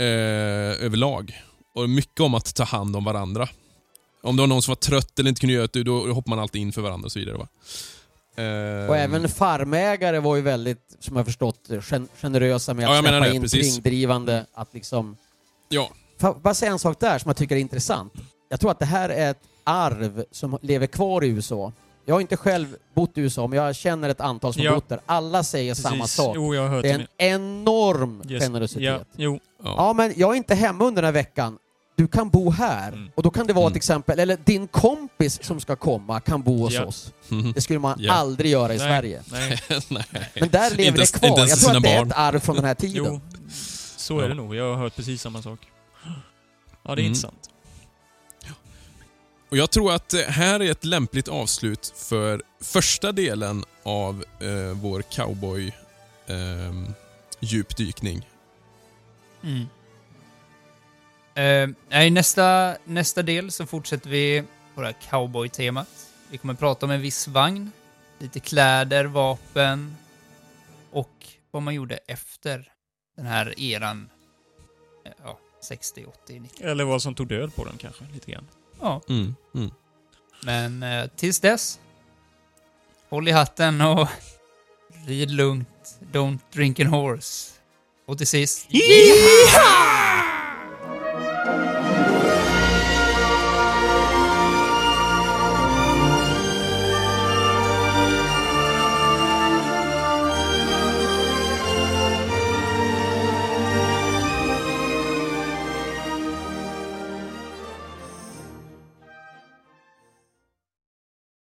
eh, överlag. Och mycket om att ta hand om varandra. Om det var någon som var trött eller inte kunde göra det, då hoppar man alltid in för varandra och så vidare. Va? Eh, Och även farmägare var ju väldigt, som jag förstått, gen- generösa med Ja, att menar släppa det, in precis. kringdrivande, att liksom... Ja, Får bara säga en sak där som jag tycker är intressant. Jag tror att det här är ett arv som lever kvar i USA. Jag har inte själv bott i USA, men jag känner ett antal som Ja. bott där. Alla säger samma Precis. sak. Jo, jag har hört Det är det. en enorm Yes. generositet. Ja, jo. ja. Ja, men jag är inte hemma under den här veckan. Du kan bo här. Mm. Och då kan det vara Mm. till exempel, eller din kompis som ska komma kan bo hos Ja. oss. Mhm. Det skulle man Ja. aldrig göra i Nej, Sverige. Nej. [laughs] Men där lever Inte det kvar. inte ens Jag tror sina att det är barn. ett arv från den här tiden. Jo, så är det nog. Jag har hört precis samma sak. Ja, det är Mm. intressant. Och jag tror att det här är ett lämpligt avslut för första delen av eh, vår cowboy eh, djupdykning. Mm. Eh, nej, nästa, nästa del så fortsätter vi på det här cowboy-temat. Vi kommer prata om en viss vagn, lite kläder, vapen och vad man gjorde efter den här eran. eh, Ja, 60, 80, 90. Eller vad som tog död på den kanske, lite grann. Ja, Mm, mm. men eh, tills dess, håll i hatten och rid lugnt. Don't drink an horse. Och till sist... Yeehaw!